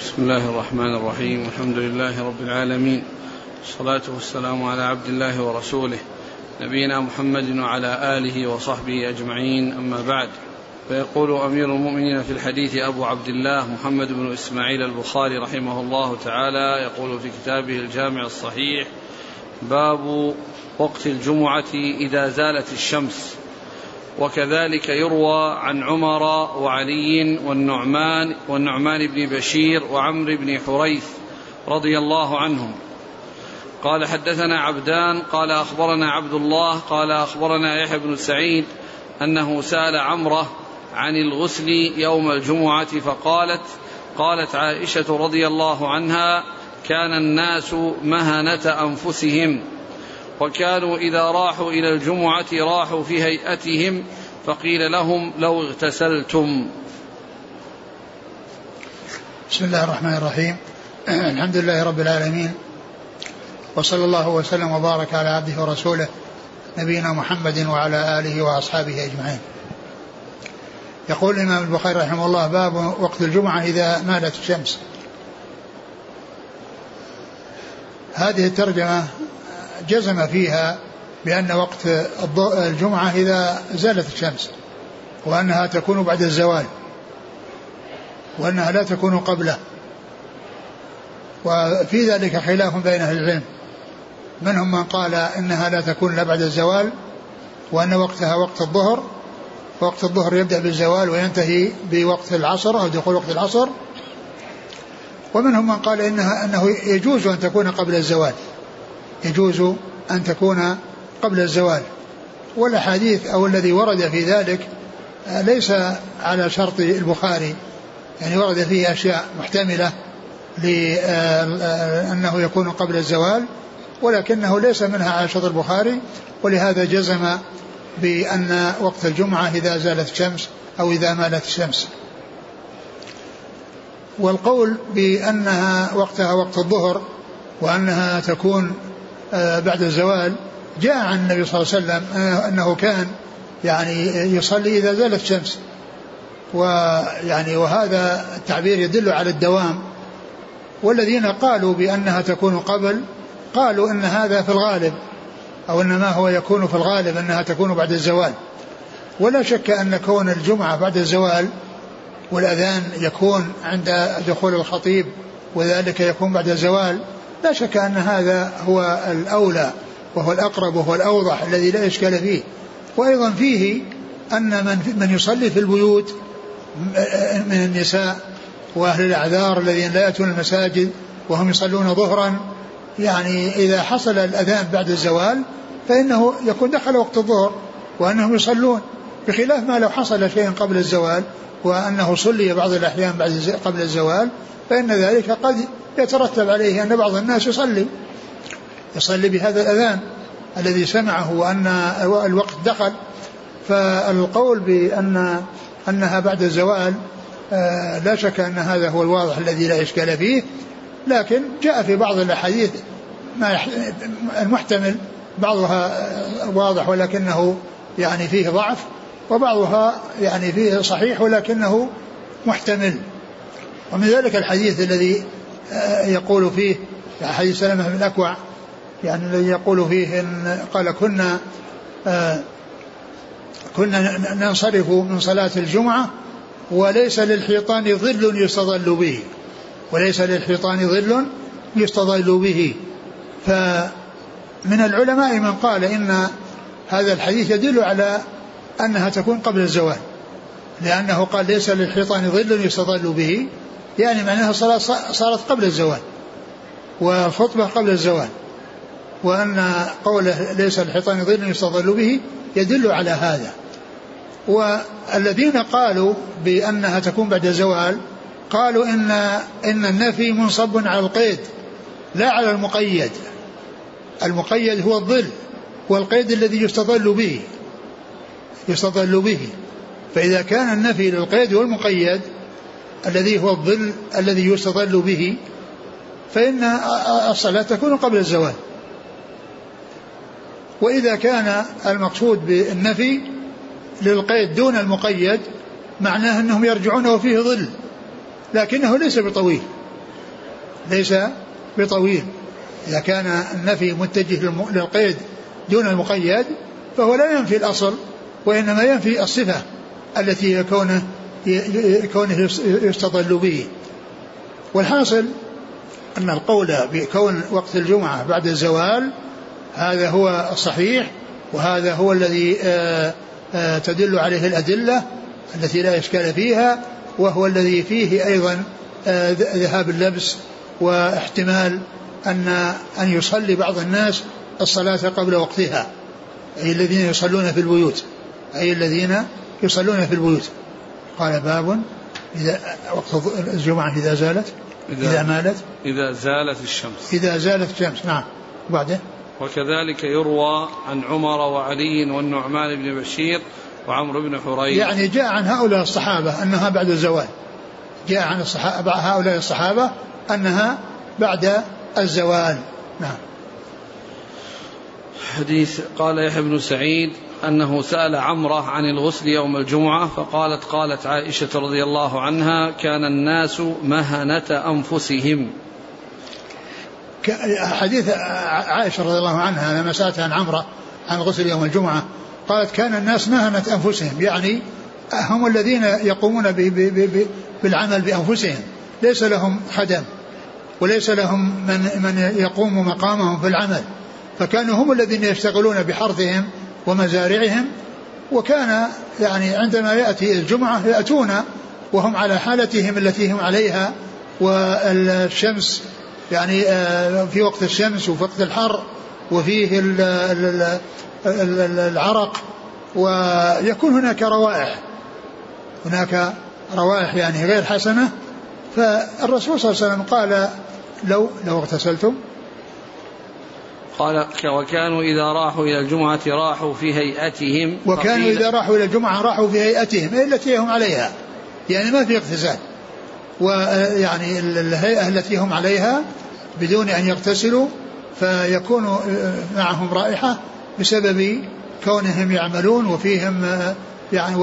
بسم الله الرحمن الرحيم. الحمد لله رب العالمين. والصلاة والسلام على عبد الله ورسوله. نبينا محمد وعلى آله وصحبه أجمعين. أما بعد فيقول أمير المؤمنين في الحديث أبو عبد الله محمد بن إسماعيل البخاري رحمه الله تعالى يقول في كتابه الجامع الصحيح باب وقت الجمعة إذا زالت الشمس. وكذلك يروى عن عمر وعلي والنعمان والنعمان بن بشير وعمرو بن حريث رضي الله عنهم. قال حدثنا عبدان قال أخبرنا عبد الله قال أخبرنا يحيى بن سعيد أنه سأل عمرة عن الغسل يوم الجمعة فقالت قالت عائشة رضي الله عنها كان الناس مهنة أنفسهم. وكانوا إذا راحوا إلى الجمعة راحوا في هيئتهم فقيل لهم لو اغتسلتم. بسم الله الرحمن الرحيم. الحمد لله رب العالمين. وصلى الله وسلم وبارك على عبده ورسوله نبينا محمد وعلى آله وأصحابه أجمعين. يقول الإمام البخاري رحمه الله باب وقت الجمعة إذا مالت الشمس. هذه الترجمة جزم فيها بأن وقت الجمعة إذا زالت الشمس وأنها تكون بعد الزوال وأنها لا تكون قبله. وفي ذلك خلاف بين أهل العلم. منهم من قال إنها لا تكون إلا بعد الزوال وأن وقتها وقت الظهر وقت الظهر يبدأ بالزوال وينتهي بوقت العصر أو دخول وقت العصر. ومنهم من قال إنها أنه يجوز أن تكون قبل الزوال. يجوز أن تكون قبل الزوال. والأحاديث أو الذي ورد في ذلك ليس على شرط البخاري. يعني ورد فيه أشياء محتملة لأنه يكون قبل الزوال ولكنه ليس منها على شرط البخاري ولهذا جزم بأن وقت الجمعة إذا زالت الشمس أو إذا مالت الشمس. والقول بأنها وقتها وقت الظهر وأنها تكون آه، بعد الزوال جاء عن النبي صلى الله عليه وسلم آه، أنه كان يعني يصلي إذا زالت الشمس. ويعني وهذا التعبير يدل على الدوام. والذين قالوا بأنها تكون قبل قالوا أن هذا في الغالب أو أن ما هو يكون في الغالب أنها تكون بعد الزوال. ولا شك أن كون الجمعة بعد الزوال والأذان يكون عند دخول الخطيب وذلك يكون بعد الزوال لا شك أن هذا هو الأولى وهو الأقرب وهو الأوضح الذي لا إشكال فيه. وأيضا فيه أن من, من يصلي في البيوت من النساء وأهل الأعذار الذين لا يأتون المساجد وهم يصلون ظهرا يعني إذا حصل الأذان بعد الزوال فإنه يكون دخل وقت الظهر وأنهم يصلون بخلاف ما لو حصل شيء قبل الزوال وأنه صلي بعض الأحيان بعد قبل الزوال فإن ذلك قد يترتب عليه أن بعض الناس يصلي يصلي بهذا الأذان الذي سمعه وأن الوقت دخل. فالقول بأن أنها بعد الزوال آه، لا شك أن هذا هو الواضح الذي لا إشكال فيه. لكن جاء في بعض الأحاديث ما المحتمل بعضها واضح ولكنه يعني فيه ضعف وبعضها يعني فيه صحيح ولكنه محتمل. ومن ذلك الحديث الذي آه، يقول فيه حديث سلمة بن الأكوع يعني الذي يقول فيه إن قال كنا آه، كنا ننصرف من صلاة الجمعة وليس للحيطان ظل يستظل به وليس للحيطان ظل يستظل به. فمن العلماء من قال إن هذا الحديث يدل على أنها تكون قبل الزوال لأنه قال ليس للحيطان ظل يستظل به. يعني معناها الصلاة صارت قبل الزوال والخطبة قبل الزوال وأن قوله ليس الحيطان ظل يستظل به يدل على هذا. والذين قالوا بأنها تكون بعد الزوال قالوا إن إن النفي منصب على القيد لا على المقيد. المقيد هو الظل والقيد الذي يستظل به يستظل به. فإذا كان النفي للقيد والمقيد الذي هو الظل الذي يستظل به فإن الصلاة تكون قبل الزوال. وإذا كان المقصود بالنفي للقيد دون المقيد معناه أنهم يرجعون وفيه ظل لكنه ليس بطويل. ليس بطويل. إذا كان النفي متجه للقيد دون المقيد فهو لا ينفي الأصل وإنما ينفي الصفة التي كونه كونه يستظل به. والحاصل أن القول بكون وقت الجمعة بعد الزوال هذا هو الصحيح وهذا هو الذي آه، آه، تدل عليه الأدلة التي لا إشكال فيها وهو الذي فيه أيضا آه، ذهاب اللبس واحتمال أن أن يصلي بعض الناس الصلاة قبل وقتها أي الذين يصلون في البيوت أي الذين يصلون في البيوت. قال باب إذا وقت الجمعة إذا زالت؟ إذا, إذا مالت؟ إذا زالت الشمس. إذا زالت الشمس نعم. وبعدين؟ وكذلك يروى عن عمر وعلي والنعمان بن بشير وعمرو بن حريث. يعني جاء عن هؤلاء الصحابة أنها بعد الزوال. جاء عن الصحابة هؤلاء الصحابة أنها بعد الزوال. نعم. حديث قال يحيى بن سعيد أنه سأل عمرة عن الغسل يوم الجمعة فقالت قالت عائشة رضي الله عنها كان الناس مهنة أنفسهم. حديث عائشة رضي الله عنها لما سألت عن عمرة عن الغسل يوم الجمعة قالت كان الناس مهنة أنفسهم يعني هم الذين يقومون بالعمل بأنفسهم. ليس لهم خدم وليس لهم من, من يقوم مقامهم في العمل. فكانوا هم الذين يشتغلون بحرثهم ومزارعهم وكان يعني عندما يأتي الجمعة يأتون وهم على حالتهم التي هم عليها والشمس يعني آه، في وقت الشمس وفي وقت الحر وفيه العرق ويكون هناك روائح. هناك روائح يعني غير حسنة. فالرسول صلى الله عليه وسلم قال لو لو اغتسلتم قال وكانوا إذا راحوا إلى الجمعة راحوا في هيئتهم وكانوا إذا راحوا إلى الجمعة راحوا في هيئتهم التي هم عليها؟ يعني ما في اغتسال ويعني الهيئة التي هم عليها بدون أن يغتسلوا فيكون معهم رائحة بسبب كونهم يعملون وفيهم يعني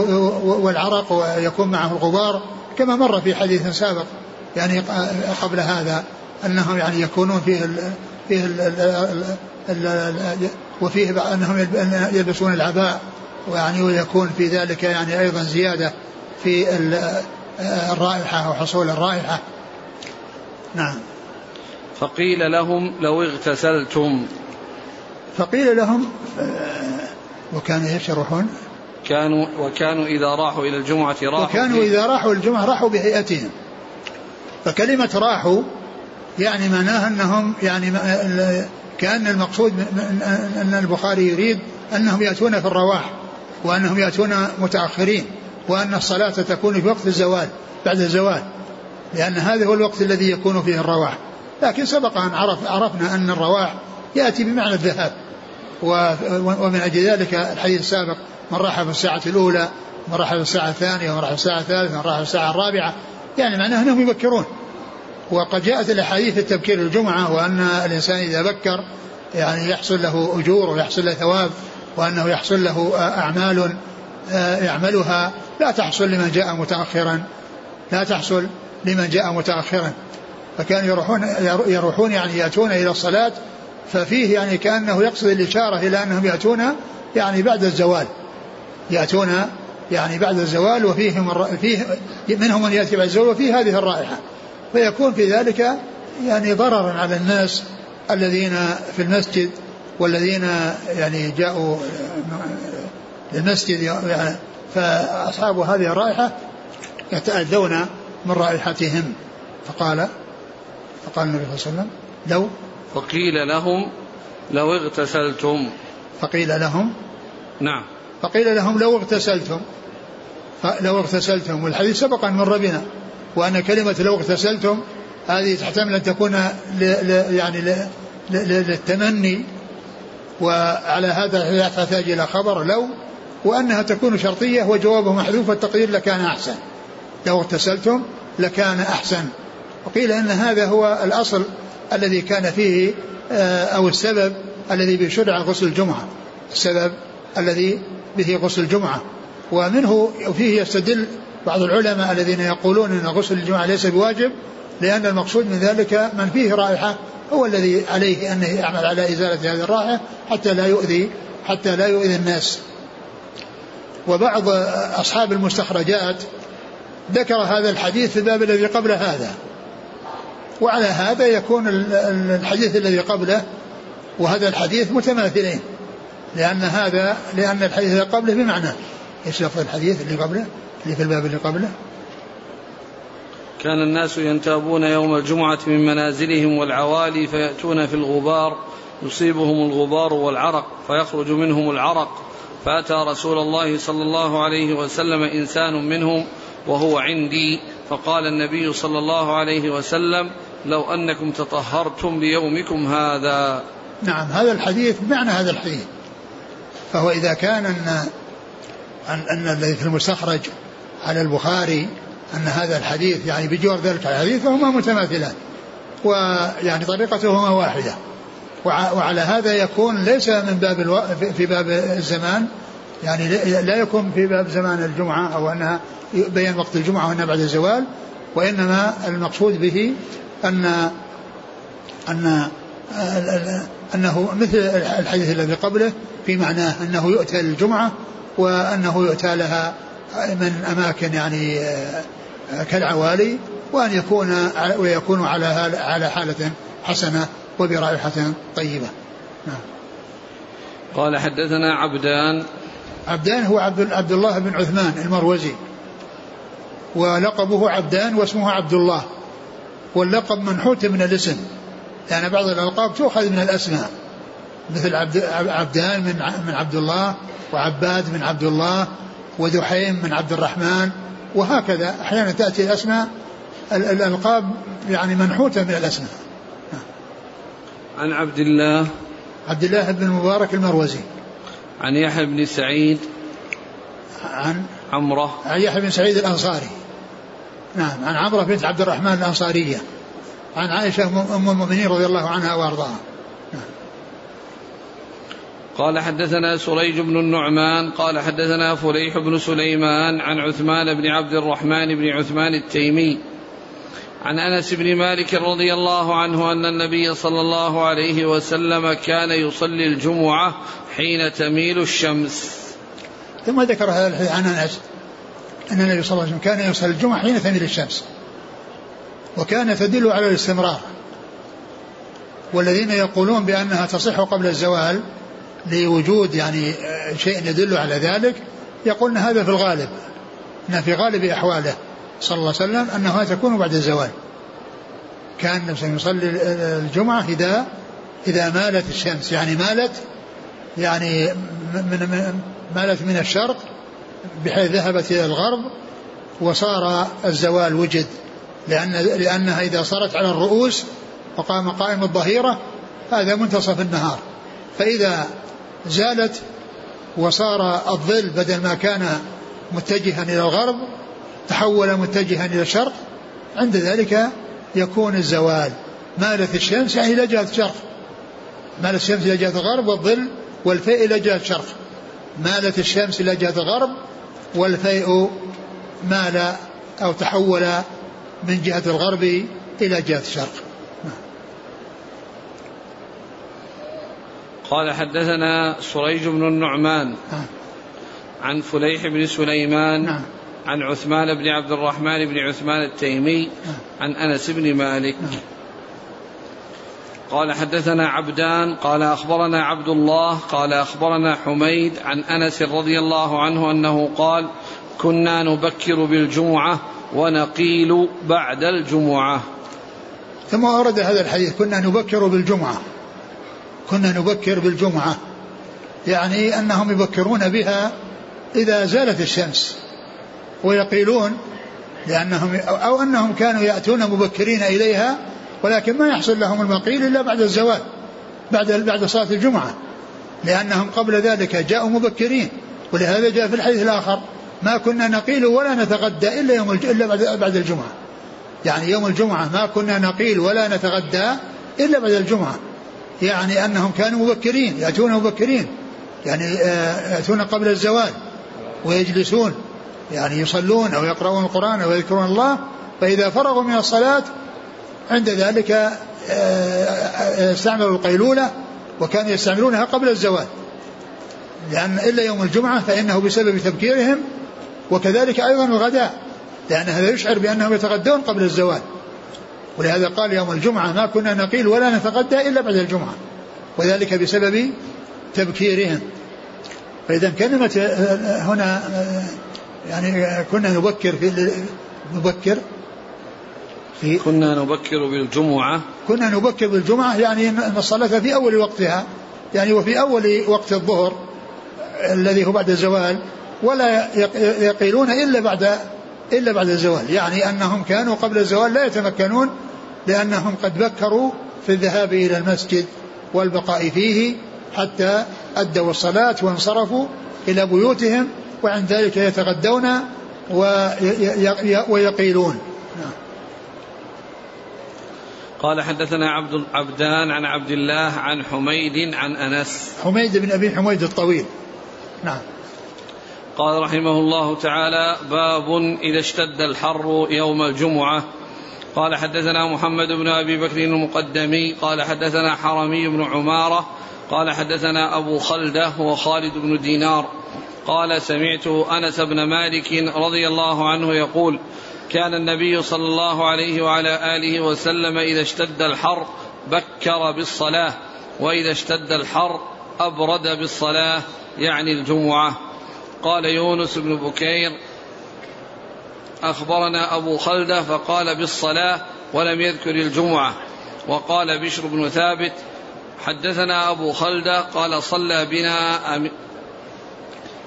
والعرق ويكون معه الغبار كما مر في حديث سابق يعني قبل هذا أنهم يعني يكونون فيه ال ال ال ال وفيه أنهم يلبسون العباء ويعني ويكون في ذلك يعني أيضا زيادة في الرائحة وحصول الرائحة. نعم. فقيل لهم لو اغتسلتم. فقيل لهم وكانوا إيش يروحون؟ كانوا وكانوا إذا راحوا إلى الجمعة راحوا وكانوا إذا راحوا الجمعة راحوا بهيئتهم. فكلمة راحوا يعني معناها أنهم يعني كأن المقصود أن البخاري يريد أنهم يأتون في الرواح وأنهم يأتون متأخرين وأن الصلاة تكون في وقت الزوال بعد الزوال لأن هذا هو الوقت الذي يكون فيه الرواح. لكن سبق أن عرف عرفنا أن الرواح يأتي بمعنى الذهاب ومن أجل ذلك الحديث السابق من راح في الساعة الأولى من راح في الساعة الثانية ومن راح في الساعة الثالثة ومن راح في الساعة الرابعة. يعني معناه أنهم يبكرون. وقد جاءت الأحاديث في التبكير الجمعة وأن الإنسان إذا بكر يعني يحصل له أجور ويحصل له ثواب وأنه يحصل له أعمال آه، يعملها لا تحصل لمن جاء متأخرا لا تحصل لمن جاء متأخرا. فكانوا يروحون يروحون يعني يأتون إلى الصلاة ففيه يعني كأنه يقصد الإشارة إلى أنهم يأتون يعني بعد الزوال. يأتون يعني بعد الزوال وفيهم فيه منهم من يأتي بعد الزوال وفيه هذه الرائحة. فيكون في ذلك يعني ضررا على الناس الذين في المسجد والذين يعني جاءوا للمسجد. يعني فأصحاب هذه الرائحة يتأذون من رائحتهم. فقال فقال النبي صلى الله عليه وسلم لو فقيل لهم لو اغتسلتم. فقيل لهم نعم. فقيل لهم لو اغتسلتم. لو اغتسلتم. والحديث سبق أن مر بنا. وأن كلمة لو اغتسلتم هذه تحتمل أن تكون ل ل يعني ل للتمني. وعلى هذا تحتاج إلى خبر. لو وأنها تكون شرطية وجوابه محذوف والتقدير لكان أحسن. لو اغتسلتم لكان أحسن. وقيل أن هذا هو الأصل الذي كان فيه آه، أو السبب الذي به شرع غسل الجمعة. السبب الذي به غسل الجمعة. ومنه فيه يستدل بعض العلماء الذين يقولون أن غسل الجمعة ليس بواجب لأن المقصود من ذلك من فيه رائحة هو الذي عليه أن يعمل على إزالة هذه الرائحة حتى لا يؤذي حتى لا يؤذي الناس. وبعض أصحاب المستخرجات ذكر هذا الحديث في الباب الذي قبل هذا. وعلى هذا يكون الحديث الذي قبله وهذا الحديث متماثلين لأن هذا لأن الحديث الذي قبله بمعنى. إيش الحديث اللي قبله؟ اللي في الباب اللي قبله؟ كان الناس ينتابون يوم الجمعة من منازلهم والعوالي فيأتون في الغبار يصيبهم الغبار والعرق فيخرج منهم العرق. فأتى رسول الله صلى الله عليه وسلم إنسان منهم وهو عندي فقال النبي صلى الله عليه وسلم لو أنكم تطهرتم بيومكم هذا. نعم هذا الحديث بمعنى هذا الحديث فهو إذا كان أن أن, أن الذي في المستخرج على البخاري أن هذا الحديث يعني بجوار ذلك الحديث فهما متماثلان ويعني طريقتهما واحدة. وعلى هذا يكون ليس من باب ألو... في باب الزمان يعني لا يكون في باب زمان الجمعة أو أنها بين وقت الجمعة وأنها بعد الزوال وإنما المقصود به أن أن أنه مثل الحديث الذي قبله في معناه أنه يؤتى الجمعة وأنه يؤتى لها من أماكن يعني كالعوالي وأن يكون ويكون على على حالة حسنة وبرائحة طيبة. نعم. قال حدثنا عبدان. عبدان هو عبد عبد الله بن عثمان المروزي. ولقبه عبدان واسمه عبد الله. واللقب منحوت من الاسم. يعني بعض الألقاب تؤخذ من الأسماء. مثل عبد عبدان من من عبد الله وعباد من عبد الله وذحيم من عبد الرحمن وهكذا. أحيانا تأتي الأسماء الألقاب يعني منحوتة من الأسماء. عن عبد الله. عبد الله بن المبارك المروزي. عن يحيى بن سعيد. عن عمرة. عن يحيى بن سعيد الأنصاري. نعم عن عمرة بنت عبد الرحمن الأنصارية. عن عائشة أم المؤمنين رضي الله عنها وأرضاها. قال حدثنا سريج بن النعمان قال حدثنا فليح بن سليمان عن عثمان بن عبد الرحمن بن عثمان التيمي عن أنس بن مالك رضي الله عنه أن النبي صلى الله عليه وسلم كان يصلي الجمعة حين تميل الشمس. ثم ذكر هذا الحديث عن أنس أن النبي صلى الله عليه وسلم كان يصلي الجمعة حين تميل الشمس. وكان تدل على الاستمرار. والذين يقولون بأنها تصح قبل الزوال لوجود يعني شيء يدل على ذلك يقولون هذا في الغالب. إن في غالب أحواله صلى الله عليه وسلم أنها تكون بعد الزوال كأن يصلي الجمعة إذا إذا مالت الشمس يعني مالت يعني من مالت من الشرق بحيث ذهبت إلى الغرب وصار الزوال وجد لأن لأنها إذا صارت على الرؤوس وقام قائم الظهيرة هذا منتصف النهار فإذا زالت وصار الظل بدل ما كان متجها إلى الغرب تحول متجها إلى الشرق عند ذلك يكون الزوال. مالت الشمس يعني إلى جهة الشرق مالت الشمس إلى جهة الغرب والظل والفيء إلى جهة الشرق مالت الشمس إلى جهة الغرب والفيء مال أو تحول من جهة الغرب إلى جهة الشرق قال حدثنا سريج بن النعمان عن فليح بن سليمان نعم. عن عثمان بن عبد الرحمن بن عثمان التيمي عن أنس بن مالك. قال حدثنا عبدان قال أخبرنا عبد الله قال أخبرنا حميد عن أنس رضي الله عنه أنه قال كنا نبكر بالجمعة ونقيل بعد الجمعة. ثم ورد هذا الحديث كنا نبكر بالجمعة. كنا نبكر بالجمعة. يعني أنهم يبكرون بها إذا زالت الشمس. ويقيلون لأنهم أو أنهم كانوا يأتون مبكرين إليها ولكن ما يحصل لهم المقيل إلا بعد الزوال بعد بعد صلاة الجمعة. لأنهم قبل ذلك جاءوا مبكرين ولهذا جاء في الحديث الآخر ما كنا نقيل ولا نتغدى إلا يوم إلا بعد بعد الجمعة. يعني يوم الجمعة ما كنا نقيل ولا نتغدى إلا بعد الجمعة. يعني أنهم كانوا مبكرين يأتون مبكرين يعني آه، يأتون قبل الزوال ويجلسون يعني يصلون أو يقرؤون القرآن أو يذكرون الله فإذا فرغوا من الصلاة عند ذلك آه، آه، استعملوا القيلولة وكانوا يستعملونها قبل الزوال. لأن إلا يوم الجمعة فإنه بسبب تبكيرهم وكذلك أيضا الغداء لأن هذا يشعر بأنهم يتغدون قبل الزوال. ولهذا قال يوم الجمعة ما كنا نقيل ولا نتغدى إلا بعد الجمعة. وذلك بسبب تبكيرهم. فإذا كلمة هنا يعني كنا نبكر في نبكر في كنا نبكر بالجمعة. كنا نبكر بالجمعة يعني أن الصلاة في أول وقتها يعني وفي أول وقت الظهر الذي هو بعد الزوال ولا يقيلون إلا بعد إلا بعد الزوال. يعني أنهم كانوا قبل الزوال لا يتمكنون لأنهم قد بكروا في الذهاب إلى المسجد والبقاء فيه حتى أدوا الصلاة وانصرفوا إلى بيوتهم وعند ذلك يتغدون ويقيلون. قال حدثنا عبد عبدان عن عبد الله عن حميد عن أنس. حميد بن أبي حميد الطويل. نعم. قال رحمه الله تعالى باب إذا اشتد الحر يوم الجمعة قال حدثنا محمد بن أبي بكر المقدمي قال حدثنا حرمي بن عمارة قال حدثنا أبو خلدة هو خالد بن دينار قال سمعت أنس بن مالك رضي الله عنه يقول كان النبي صلى الله عليه وعلى آله وسلم إذا اشتد الحر بكر بالصلاة وإذا اشتد الحر أبرد بالصلاة يعني الجمعة. قال يونس بن بكير أخبرنا أبو خلدة فقال بالصلاة ولم يذكر الجمعة. وقال بشر بن ثابت حدثنا أبو خلدة قال صلى بنا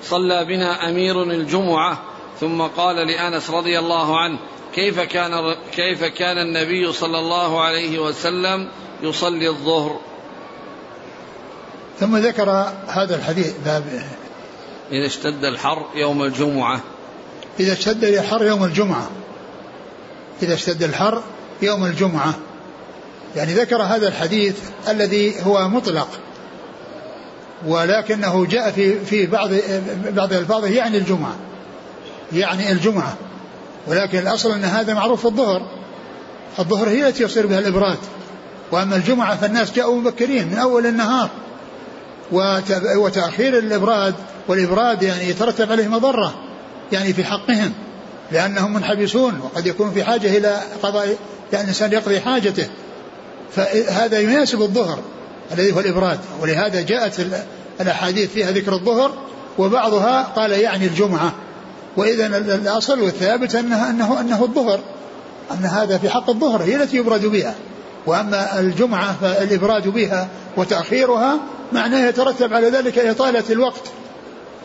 صلى بنا أمير الجمعة. ثم قال لأنس رضي الله عنه كيف كان كيف كان النبي صلى الله عليه وسلم يصلي الظهر؟ ثم ذكر هذا الحديث باب إذا اشتد الحر يوم الجمعة. إذا اشتد الحر يوم الجمعة. إذا اشتد الحر يوم الجمعة. يعني ذكر هذا الحديث الذي هو مطلق. ولكنه جاء في في بعض بعض الفاظه يعني الجمعة. يعني الجمعة. ولكن الأصل أن هذا معروف في الظهر. الظهر هي التي يصير بها الإبراد. وأما الجمعة فالناس جاءوا مبكرين من أول النهار. وتأخير الإبراد والإبراد يعني يترتب عليه مضرة. يعني في حقهم لأنهم منحبسون وقد يكون في حاجة إلى قضاء يعني الانسان يقضي حاجته. فهذا يناسب الظهر الذي هو الإبراد. ولهذا جاءت الأحاديث فيها ذكر الظهر وبعضها قال يعني الجمعة. وإذا الأصل والثابت أنه, أنه, أنه الظهر أن هذا في حق الظهر هي التي يبرد بها. وأما الجمعة فالإبراد بها وتأخيرها معناه يترتب على ذلك إطالة الوقت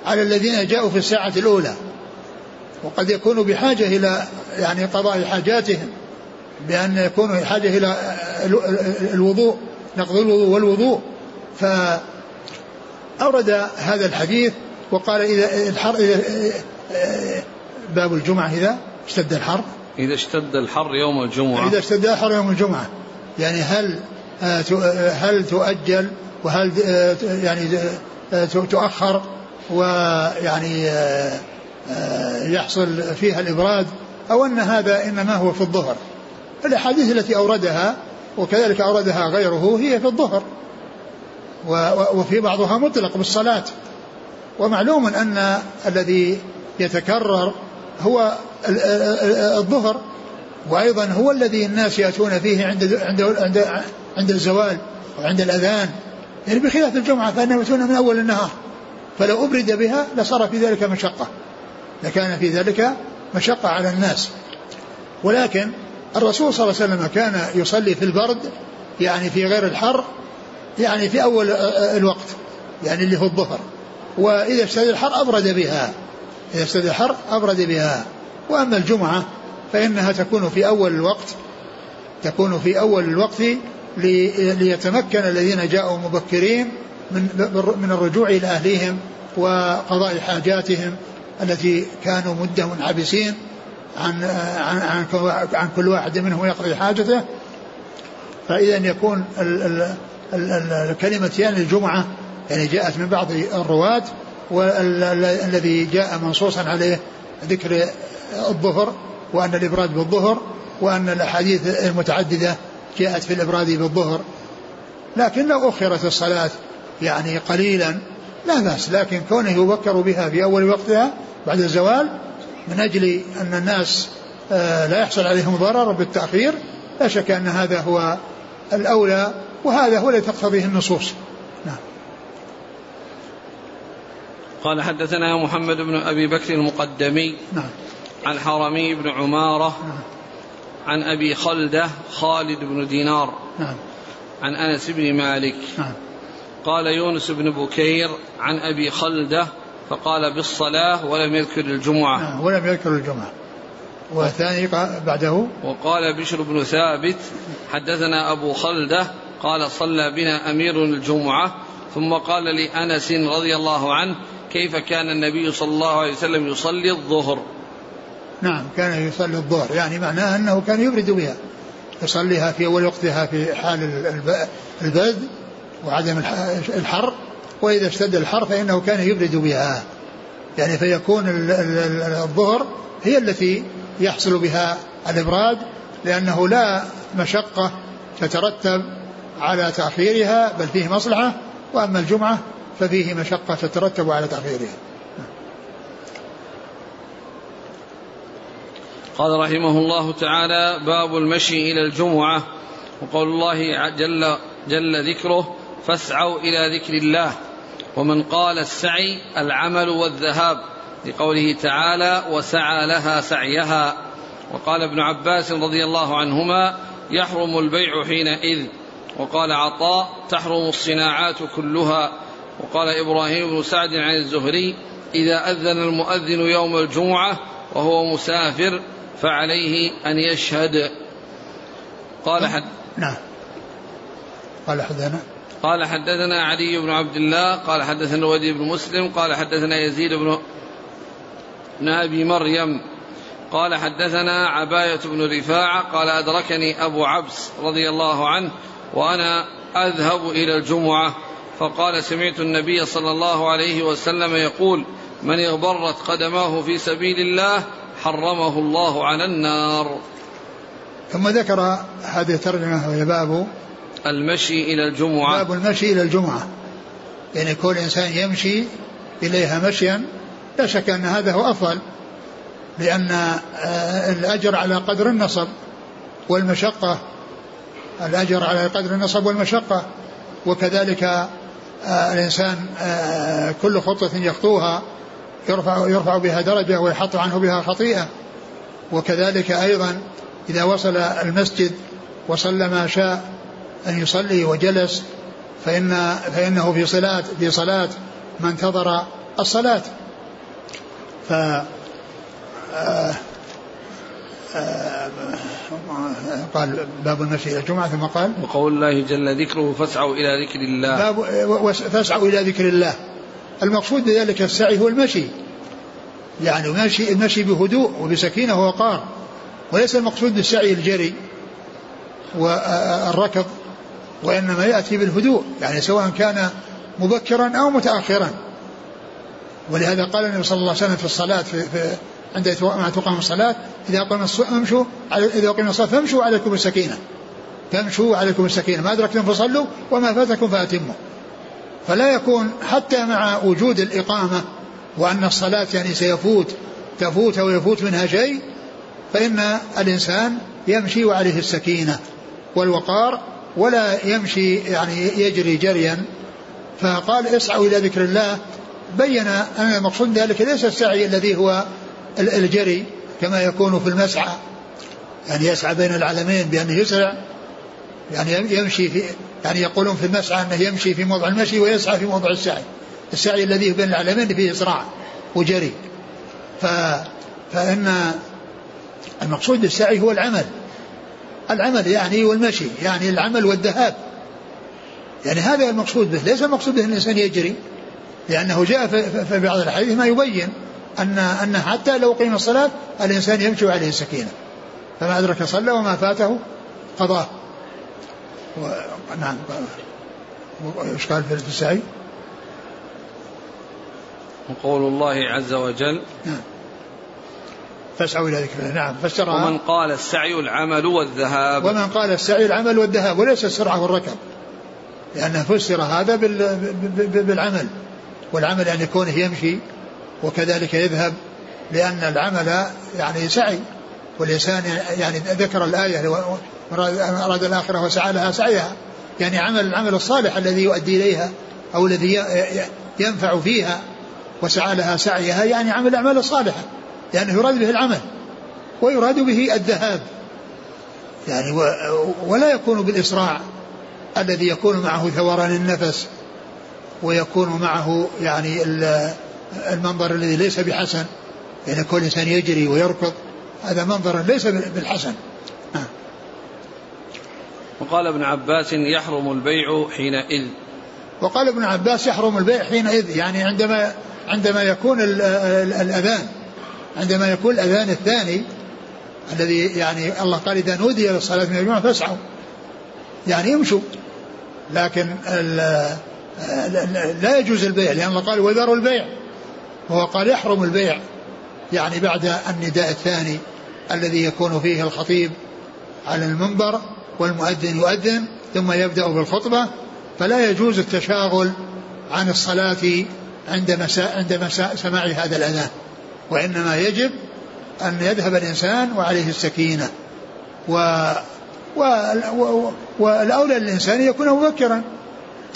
على الذين جاءوا في الساعة الأولى. وقد يكونوا بحاجة إلى يعني قضاء حاجاتهم بأن يكونوا بحاجة إلى الوضوء نقض الوضوء والوضوء. فأورد هذا الحديث وقال إذا الحر إذا باب الجمعة إذا اشتد الحر. إذا اشتد الحر يوم الجمعة. إذا اشتد الحر يوم الجمعة. يعني هل هل تؤجل وهل يعني تؤخر؟ ويعني يحصل فيها الإبراد أو أن هذا إنما هو في الظهر. الأحاديث التي أوردها وكذلك أوردها غيره هي في الظهر. وفي بعضها مطلق بالصلاة. ومعلوم أن الذي يتكرر هو الظهر وأيضا هو الذي الناس يأتون فيه عند عند عند, عند الزوال وعند الأذان. يعني بخلاف الجمعة فإنهم يأتون من أول النهار. فلو أبرد بها لصار في ذلك مشقة. لكان في ذلك مشقة على الناس. ولكن الرسول صلى الله عليه وسلم كان يصلي في البرد يعني في غير الحر يعني في أول الوقت يعني اللي هو الظهر. وإذا اشتد الحر أبرد بها. إذا اشتد الحر أبرد بها. وأما الجمعة فإنها تكون في أول الوقت تكون في أول الوقت ليتمكن الذين جاءوا مبكرين من من الرجوع إلى أهليهم وقضاء حاجاتهم التي كانوا مدة منحبسين عن عن عن, عن كل واحد منهم يقضي حاجته. فإذا يكون الكلمة يعني الجمعة يعني جاءت من بعض الرواة والذي جاء منصوصا عليه ذكر الظهر وأن الإبراد بالظهر وأن الأحاديث المتعددة جاءت في الإبراد بالظهر. لكن لو أخرت الصلاة يعني قليلا لا بأس لكن كونه يبكر بها في أول وقتها بعد الزوال من أجل أن الناس آه، لا يحصل عليهم ضرر بالتأخير لا شك أن هذا هو الأولى وهذا هو الذي تقتضيه النصوص. نعم. قال حدثنا محمد بن أبي بكر المقدمي نعم. عن حرمي بن عمارة نعم. عن أبي خلدة خالد بن دينار نعم. عن أنس بن مالك نعم. قال يونس بن بكير عن أبي خلدة فقال بالصلاة ولم يذكر الجمعة. نعم ولم يذكر الجمعة. والثاني بعده؟ وقال بشر بن ثابت حدثنا أبو خلدة قال صلى بنا أمير الجمعة ثم قال لأنس رضي الله عنه كيف كان النبي صلى الله عليه وسلم يصلي الظهر؟ نعم كان يصلي الظهر. يعني معناه أنه كان يبرد بها يصليها في أول وقتها في حال البرد وعدم الحر وإذا اشتد الحر فإنه كان يبرد بها. يعني فيكون الظهر هي التي يحصل بها الإبراد لأنه لا مشقة تترتب على تأخيرها بل فيه مصلحة وأما الجمعة ففيه مشقة تترتب على تأخيرها. قال رحمه الله تعالى باب المشي إلى الجمعة وقول الله جل, جل ذكره فاسعوا إلى ذكر الله. ومن قال السعي العمل والذهاب لقوله تعالى وسعى لها سعيها. وقال ابن عباس رضي الله عنهما يحرم البيع حينئذ. وقال عطاء تحرم الصناعات كلها. وقال إبراهيم بن سعد عن الزهري إذا أذن المؤذن يوم الجمعة وهو مسافر فعليه أن يشهد. قال حد نعم. قال حدثنا قال حدثنا علي بن عبد الله قال حدثنا الوليد بن مسلم قال حدثنا يزيد بن أبي مريم قال حدثنا عباية بن رفاعة قال أدركني أبو عبس رضي الله عنه وأنا أذهب إلى الجمعة فقال سمعت النبي صلى الله عليه وسلم يقول من اغبرت قدماه في سبيل الله حرمه الله على النار. ثم ذكر هذه الترجمة وهي باب المشي إلى الجمعة. باب المشي إلى الجمعة. يعني كل إنسان يمشي إليها مشيا لا شك أن هذا هو أفضل لأن آه، الأجر على قدر النصب والمشقة. الأجر على قدر النصب والمشقة. وكذلك آه، الإنسان آه، كل خطوة يخطوها يرفع يرفع بها درجة ويحط عنه بها خطيئة. وكذلك أيضا إذا وصل المسجد وصلى ما شاء أن يصلي وجلس فإن فإنه في صلاة في صلاة ما انتظر الصلاة. ف آه، آه، قال باب المشي إلى الجمعة ثم قال وقول الله جل ذكره فاسعوا إلى ذكر الله. باب فاسعوا إلى ذكر الله. المقصود بذلك السعي هو المشي. يعني المشي المشي بهدوء وبسكينة ووقار. وليس المقصود بالسعي الجري والركض. وإنما يأتي بالهدوء يعني سواء كان مبكرا أو متأخرا. ولهذا قال النبي صلى الله عليه وسلم في الصلاة في, في عند تقام الصلاة إذا قام امشوا إذا قام الصلاة فامشوا عليكم السكينة. فامشوا عليكم السكينة. ما أدركتم فصلوا وما فاتكم فأتموا. فلا يكون حتى مع وجود الإقامة وأن الصلاة يعني سيفوت تفوت أو يفوت منها شيء فإن الإنسان يمشي وعليه السكينة والوقار ولا يمشي يعني يجري جريا. فقال اسعوا إلى ذكر الله. بين أن المقصود ذلك ليس السعي الذي هو الجري كما يكون في المسعى. يعني يسعى بين العلمين بأنه يسرع يعني يمشي في يعني يقولون في المسعى أنه يمشي في موضع المشي ويسعى في موضع السعي. السعي الذي بين العلمين فيه إسراع وجري. ف فإن المقصود بالسعي هو العمل. العمل يعني والمشي يعني العمل والذهاب. يعني هذا المقصود به ليس المقصود به الإنسان يجري لأنه جاء في بعض الحديث ما يبين أن أن حتى لو قيم الصلاة الإنسان يمشي عليه السكينة فما أدرك صلى وما فاته قضاه. و... نعم. إيش قال في السعي؟ وقول الله عز وجل نعم. فاسعوا إلى ذكر الله. نعم فسرها. ومن قال السعي العمل والذهاب. ومن قال السعي العمل والذهاب وليس السرعة والركب. لأنه فسر هذا بالعمل. والعمل أن يكون يمشي وكذلك يذهب لأن العمل يعني سعي. والإنسان يعني ذكر الآية أراد الآخرة وسعى لها سعيها. يعني عمل العمل الصالح الذي يؤدي إليها أو الذي ينفع فيها وسعى لها سعيها يعني عمل الأعمال الصالحة لأنه يراد به العمل ويراد به الذهاب. يعني ولا يكون بالإسراع الذي يكون معه ثوران النفس ويكون معه يعني المنظر الذي ليس بحسن. يعني كل إنسان يجري ويركض. هذا منظر ليس بالحسن. آه. وقال ابن عباس يحرم البيع حينئذ. وقال ابن عباس يحرم البيع حينئذ. يعني عندما عندما يكون الأذان عندما يكون الأذان الثاني الذي يعني الله قال إذا نودي للصلاة من الجمعة فاسعوا. يعني يمشوا. لكن لا يجوز البيع لأن الله قال وذروا البيع. وهو قال يحرم البيع. يعني بعد النداء الثاني الذي يكون فيه الخطيب على المنبر والمؤذن يؤذن ثم يبدأ بالخطبة فلا يجوز التشاغل عن الصلاة عند مساء عند مساء سماع هذا الأذان. وإنما يجب أن يذهب الإنسان وعليه السكينة. و والأولى للإنسان يكون مبكرا.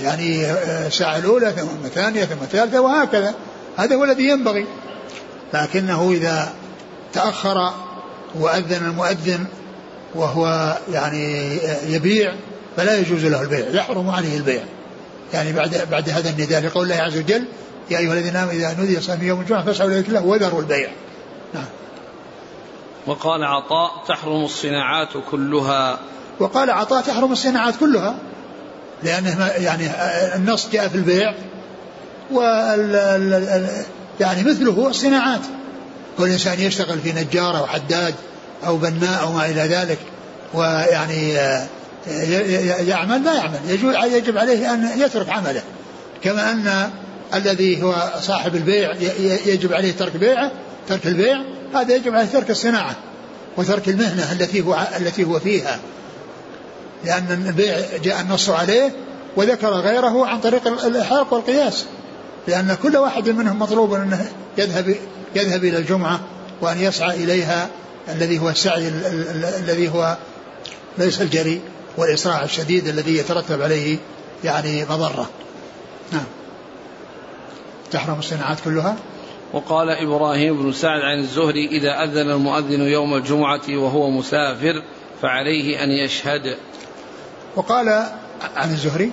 يعني الساعة الأولى ثم الثانية ثم الثالثة وهكذا. هذا هو الذي ينبغي. لكنه إذا تأخر وأذن المؤذن وهو يعني يبيع فلا يجوز له البيع. يحرم عليه البيع. يعني بعد بعد هذا النداء لقول الله عز وجل يا أيها الذين آمنوا إذا نودي صلاة يوم الجمعة فاسعوا إلى ذكر الله وذروا البيع. نعم. وقال عطاء تحرم الصناعات كلها. وقال عطاء تحرم الصناعات كلها. لأنه يعني النص جاء في البيع وال يعني مثله الصناعات. كل إنسان يشتغل في نجار أو حداد أو بناء أو ما إلى ذلك. ويعني يعمل لا يعمل. يجب عليه أن يترك عمله. كما أن الذي هو صاحب البيع يجب عليه ترك بيعه ترك البيع هذا يجب عليه ترك الصناعة وترك المهنة التي هو التي هو فيها. لأن البيع جاء النص عليه وذكر غيره عن طريق الإلحاق والقياس. لأن كل واحد منهم مطلوب أنه يذهب يذهب إلى الجمعة وأن يسعى إليها الذي هو السعي الذي هو ليس الجري والإسراع الشديد الذي يترتب عليه يعني مضرة. نعم. تحرم الصناعات كلها؟ وقال إبراهيم بن سعد عن الزهري إذا أذن المؤذن يوم الجمعة وهو مسافر فعليه أن يشهد. وقال عن الزهري؟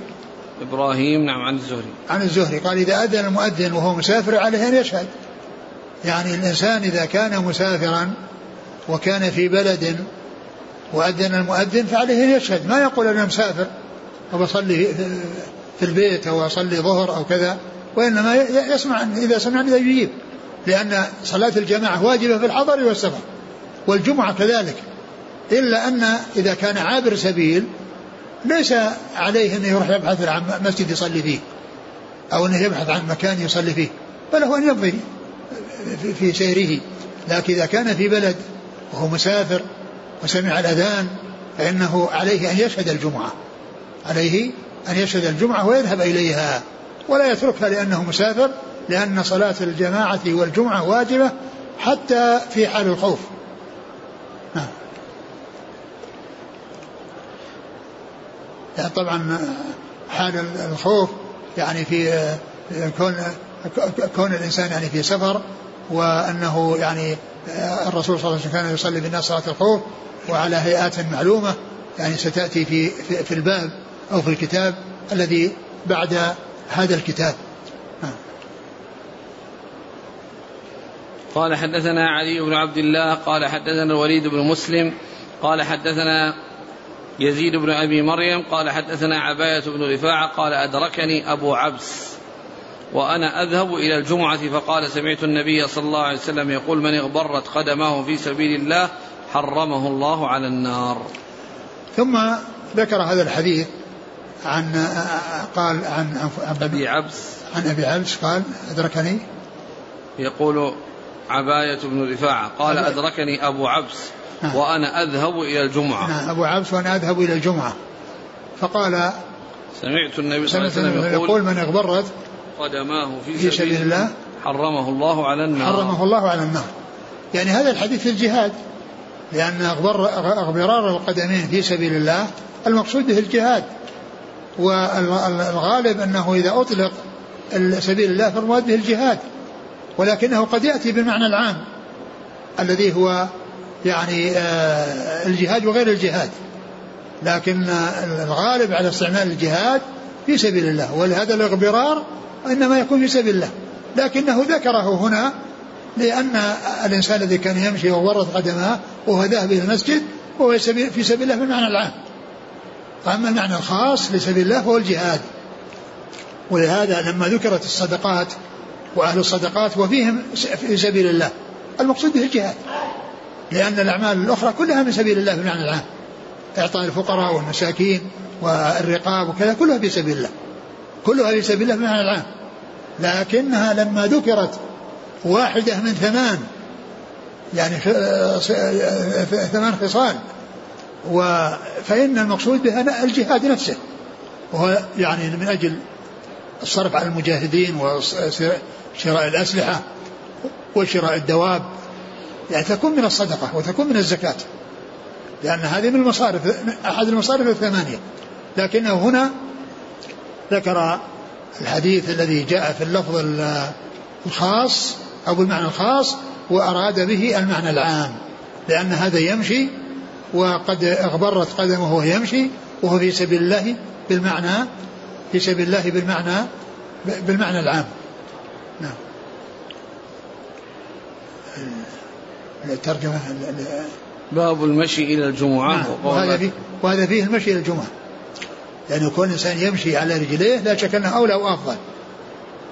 إبراهيم نعم عن الزهري. عن الزهري قال إذا أذن المؤذن وهو مسافر عليه أن يشهد. يعني الإنسان إذا كان مسافرا وكان في بلد وأذن المؤذن فعليه أن يشهد. ما يقول أنا مسافر أو أصلي في البيت أو أصلي ظهر أو كذا. وإنما يسمع إذا سمع إذا يجيب. لأن صلاة الجماعة واجبة في الحضر والسفر والجمعة كذلك. إلا أن إذا كان عابر سبيل ليس عليه أنه يروح يبحث عن مسجد يصلي فيه أو أنه يبحث عن مكان يصلي فيه بل هو أن يمضي في سيره. لكن إذا كان في بلد وهو مسافر وسمع الأذان فإنه عليه أن يشهد الجمعة عليه أن يشهد الجمعة ويذهب إليها. ولا يتركها لأنه مسافر لأن صلاة الجماعة والجمعة واجبة حتى في حال الخوف. يعني طبعا حال الخوف يعني في كون كون الإنسان يعني في سفر وأنه يعني الرسول صلى الله عليه وسلم كان يصلي بالناس صلاة الخوف وعلى هيئات معلومة يعني ستأتي في في الباب أو في الكتاب الذي بعد هذا الكتاب قال حدثنا علي بن عبد الله قال حدثنا الوليد بن مسلم قال حدثنا يزيد بن أبي مريم قال حدثنا عباية بن رفاعة قال أدركني أبو عبس وأنا أذهب إلى الجمعة فقال سمعت النبي صلى الله عليه وسلم يقول من اغبرت قدمه في سبيل الله حرمه الله على النار. ثم ذكر هذا الحديث عن قال عن, أبي عبس. عن أبي عبس قال أدركني؟ يقول عباية بن رفاعة قال أدركني أبو عبس نعم. وأنا أذهب إلى الجمعة. نعم أبو عبس وأنا أذهب إلى الجمعة. فقال سمعت النبي صلى الله عليه وسلم يقول, من أغبرت قدماه في, في سبيل الله. حرمه الله على النار. حرمه الله على النار. يعني هذا الحديث في الجهاد لأن أغبرار القدمين في سبيل الله المقصود به الجهاد. والغالب أنه إذا أطلق سبيل الله فالمراد به الجهاد ولكنه قد يأتي بالمعنى العام الذي هو يعني آه، الجهاد وغير الجهاد. لكن الغالب على استعمال الجهاد في سبيل الله ولهذا الإغبرار إنما يكون في سبيل الله. لكنه ذكره هنا لأن الإنسان الذي كان يمشي وورط قدماه وهو ذاهب إلى المسجد وهو في سبيل الله بالمعنى العام. أما المعنى الخاص لسبيل الله فهو الجهاد. ولهذا لما ذكرت الصدقات وأهل الصدقات وفيهم في سبيل الله المقصود به الجهاد. لأن الأعمال الأخرى كلها من سبيل الله بالمعنى العام. إعطاء الفقراء والمساكين والرقاب وكذا كلها في سبيل الله. كلها في سبيل الله بمعنى العام. لكنها لما ذكرت واحدة من ثمان يعني ثمان خصال فإن المقصود بها الجهاد نفسه وهو يعني من أجل الصرف على المجاهدين وشراء الأسلحة وشراء الدواب يعني تكون من الصدقة وتكون من الزكاة لأن هذه من المصارف أحد المصارف الثمانية. لكنه هنا ذكر الحديث الذي جاء في اللفظ الخاص أو بالمعنى الخاص وأراد به المعنى العام لأن هذا يمشي وقد أغبرت قدمه وهو يمشي وهو في سبيل الله بالمعنى في سبيل الله بالمعنى بالمعنى العام. نعم. الترجمة باب المشي إلى الجمعة نعم وهذا فيه, وهذا فيه المشي إلى الجمعة. لأنه يعني كون إنسان يمشي على رجليه لا شك أنه أولى وأفضل.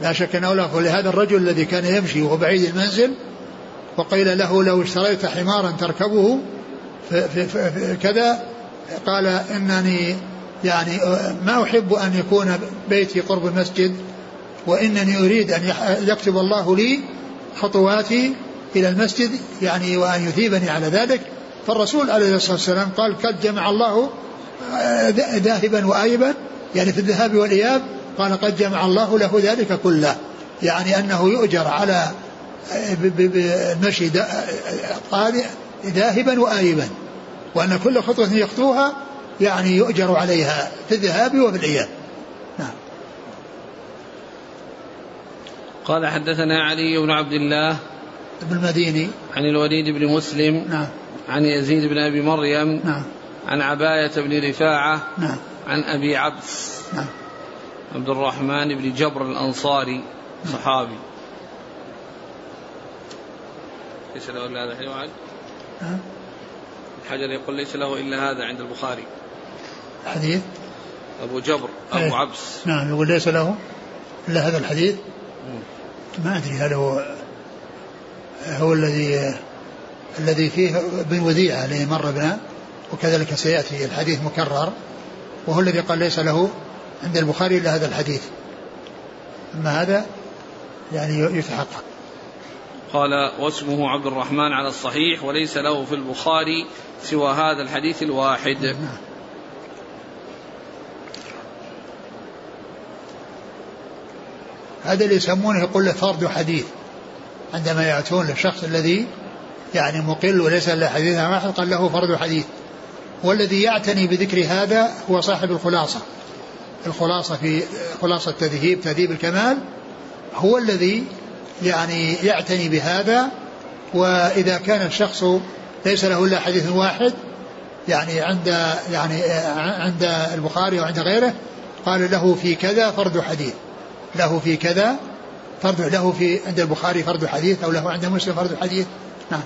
لا شك أنه أولى وأفضل. لهذا الرجل الذي كان يمشي وهو بعيد المنزل وقيل له لو اشتريت حمارا تركبه في في في كذا قال إنني يعني ما أحب أن يكون بيتي قرب المسجد وإنني أريد أن يكتب الله لي خطواتي إلى المسجد يعني وأن يثيبني على ذلك. فالرسول عليه الصلاة والسلام قال قد جمع الله آه، ذاهبا وآيبا يعني في الذهاب والإياب. قال قد جمع الله له ذلك كله. يعني أنه يؤجر على آه، المشي قال ذاهبا وآيبا وأن كل خطوة يخطوها يعني يؤجر عليها في الذهاب وفي الإياب نعم. قال حدثنا علي بن عبد الله ابن المديني. عن الوليد بن مسلم نعم. عن يزيد بن أبي مريم نعم. عن عباية بن رفاعة نعم. عن أبي عبس نعم. عبد الرحمن بن جبر الأنصاري صحابي. ليس له هذا الحديث الحجر يقول ليس له إلا هذا عند البخاري. حديث؟ أبو جبر أبو إيه. عبس. نعم يقول ليس له إلا هذا الحديث؟ ما أدري هل هو هو الذي الذي فيه بن وديعة الذي مر بنا وكذلك سيأتي الحديث مكرر وهو الذي قال ليس له عند البخاري إلا هذا الحديث. أما هذا يعني يتحقق. قال واسمه عبد الرحمن على الصحيح وليس له في البخاري سوى هذا الحديث الواحد. هذا اللي يسمونه يقول له فرد حديث. عندما يأتون للشخص الذي يعني مقل وليس له حديث واحد قال له فرد حديث. والذي يعتني بذكر هذا هو صاحب الخلاصة. الخلاصة في خلاصة تذهيب تهذيب الكمال هو الذي يعني يعتني بهذا وإذا كان الشخص ليس له إلا حديث واحد يعني عند يعني عند البخاري وعند غيره قال له في كذا فرد حديث له في كذا فرد له في عند البخاري فرد حديث أو له عند مسلم فرد حديث. نعم.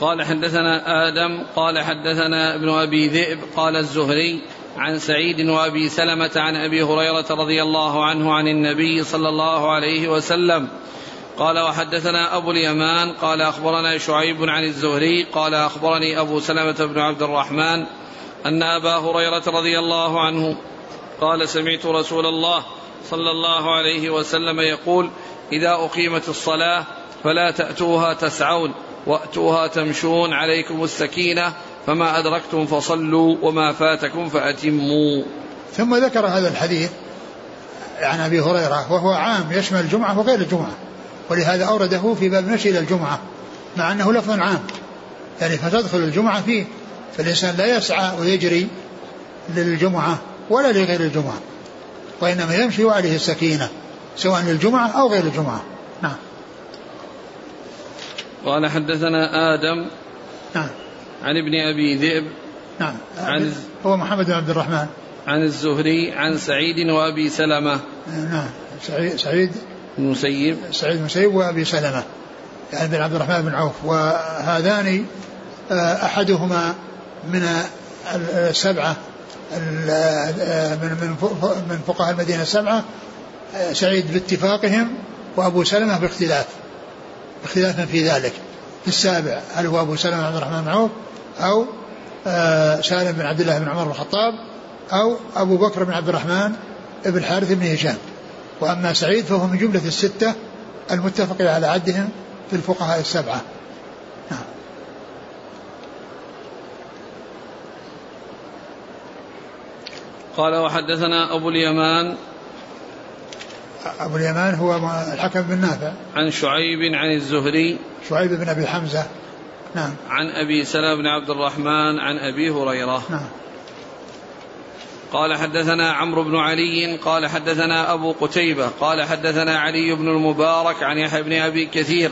قال حدثنا آدم قال حدثنا ابن أبي ذئب قال الزهري عن سعيد وأبي سلمة عن أبي هريرة رضي الله عنه عن النبي صلى الله عليه وسلم قال وحدثنا أبو اليمان قال أخبرنا شعيب عن الزهري قال أخبرني أبو سلمة بن عبد الرحمن أن أبا هريرة رضي الله عنه قال سمعت رسول الله صلى الله عليه وسلم يقول إذا أقيمت الصلاة فلا تأتوها تسعون وأتوها تمشون عليكم السكينة فما أدركتم فصلوا وما فاتكم فأتموا. ثم ذكر هذا الحديث عن أبي هريرة وهو عام يشمل الجمعة وغير الجمعة. ولهذا أورده في باب المشي إلى الجمعة مع أنه لفظ عام. يعني فتدخل الجمعة فيه فالإنسان لا يسعى ويجري للجمعة ولا لغير الجمعة وإنما يمشي وعليه السكينة سواء للجمعة أو غير الجمعة. نعم. قال حدثنا آدم نعم. عن ابن أبي ذئب نعم. عن هو محمد بن عبد الرحمن. عن الزهري عن سعيد وأبي سلمة. نعم. سعيد سعيد المسيب. سعيد المسيب وأبي سلمة يعني بن عبد الرحمن بن عوف. وهذان آه، أحدهما من السبعة من من من فقهاء المدينة السبعة آه، سعيد باتفاقهم وأبو سلمة باختلاف اختلافا في ذلك. في السابع هل هو أبو سلمة عبد الرحمن بن عوف آه، سالم بن عبد الله بن عمر بن الخطاب أو أبو بكر بن عبد الرحمن بن الحارث بن هشام؟ وأما سعيد فهو من جملة الستة المتفق على عدهم في الفقهاء السبعة. نعم. قال وحدثنا أبو اليمان. أبو اليمان هو الحكم بن نافع. عن شعيب عن الزهري. شعيب بن أبي حمزة. نعم. عن أبي سلام بن عبد الرحمن عن أبي هريرة. نعم. قال حدثنا عمرو بن علي قال حدثنا أبو قتيبة قال حدثنا علي بن المبارك عن يحيى بن أبي كثير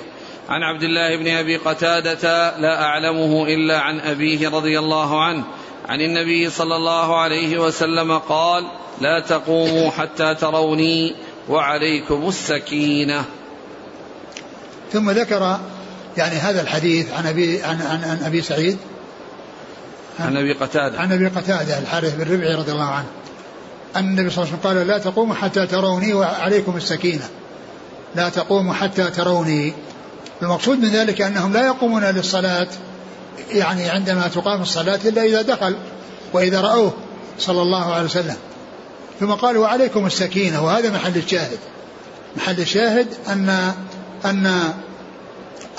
عن عبد الله بن أبي قتادة لا أعلمه إلا عن أبيه رضي الله عنه عن النبي صلى الله عليه وسلم قال لا تقوموا حتى تروني وعليكم السكينة. ثم ذكر يعني هذا الحديث عن أبي عن, عن, عن أبي سعيد عن أبي قتادة. عن أبي قتادة الحارث بن ربعي رضي الله عنه. أن النبي صلى الله عليه وسلم قال لا تقوموا حتى تروني وعليكم السكينة. لا تقوموا حتى تروني. المقصود من ذلك أنهم لا يقومون للصلاة يعني عندما تقام الصلاة إلا إذا دخل وإذا رأوه صلى الله عليه وسلم. ثم قال وعليكم السكينة. وهذا محل الشاهد. محل الشاهد ان ان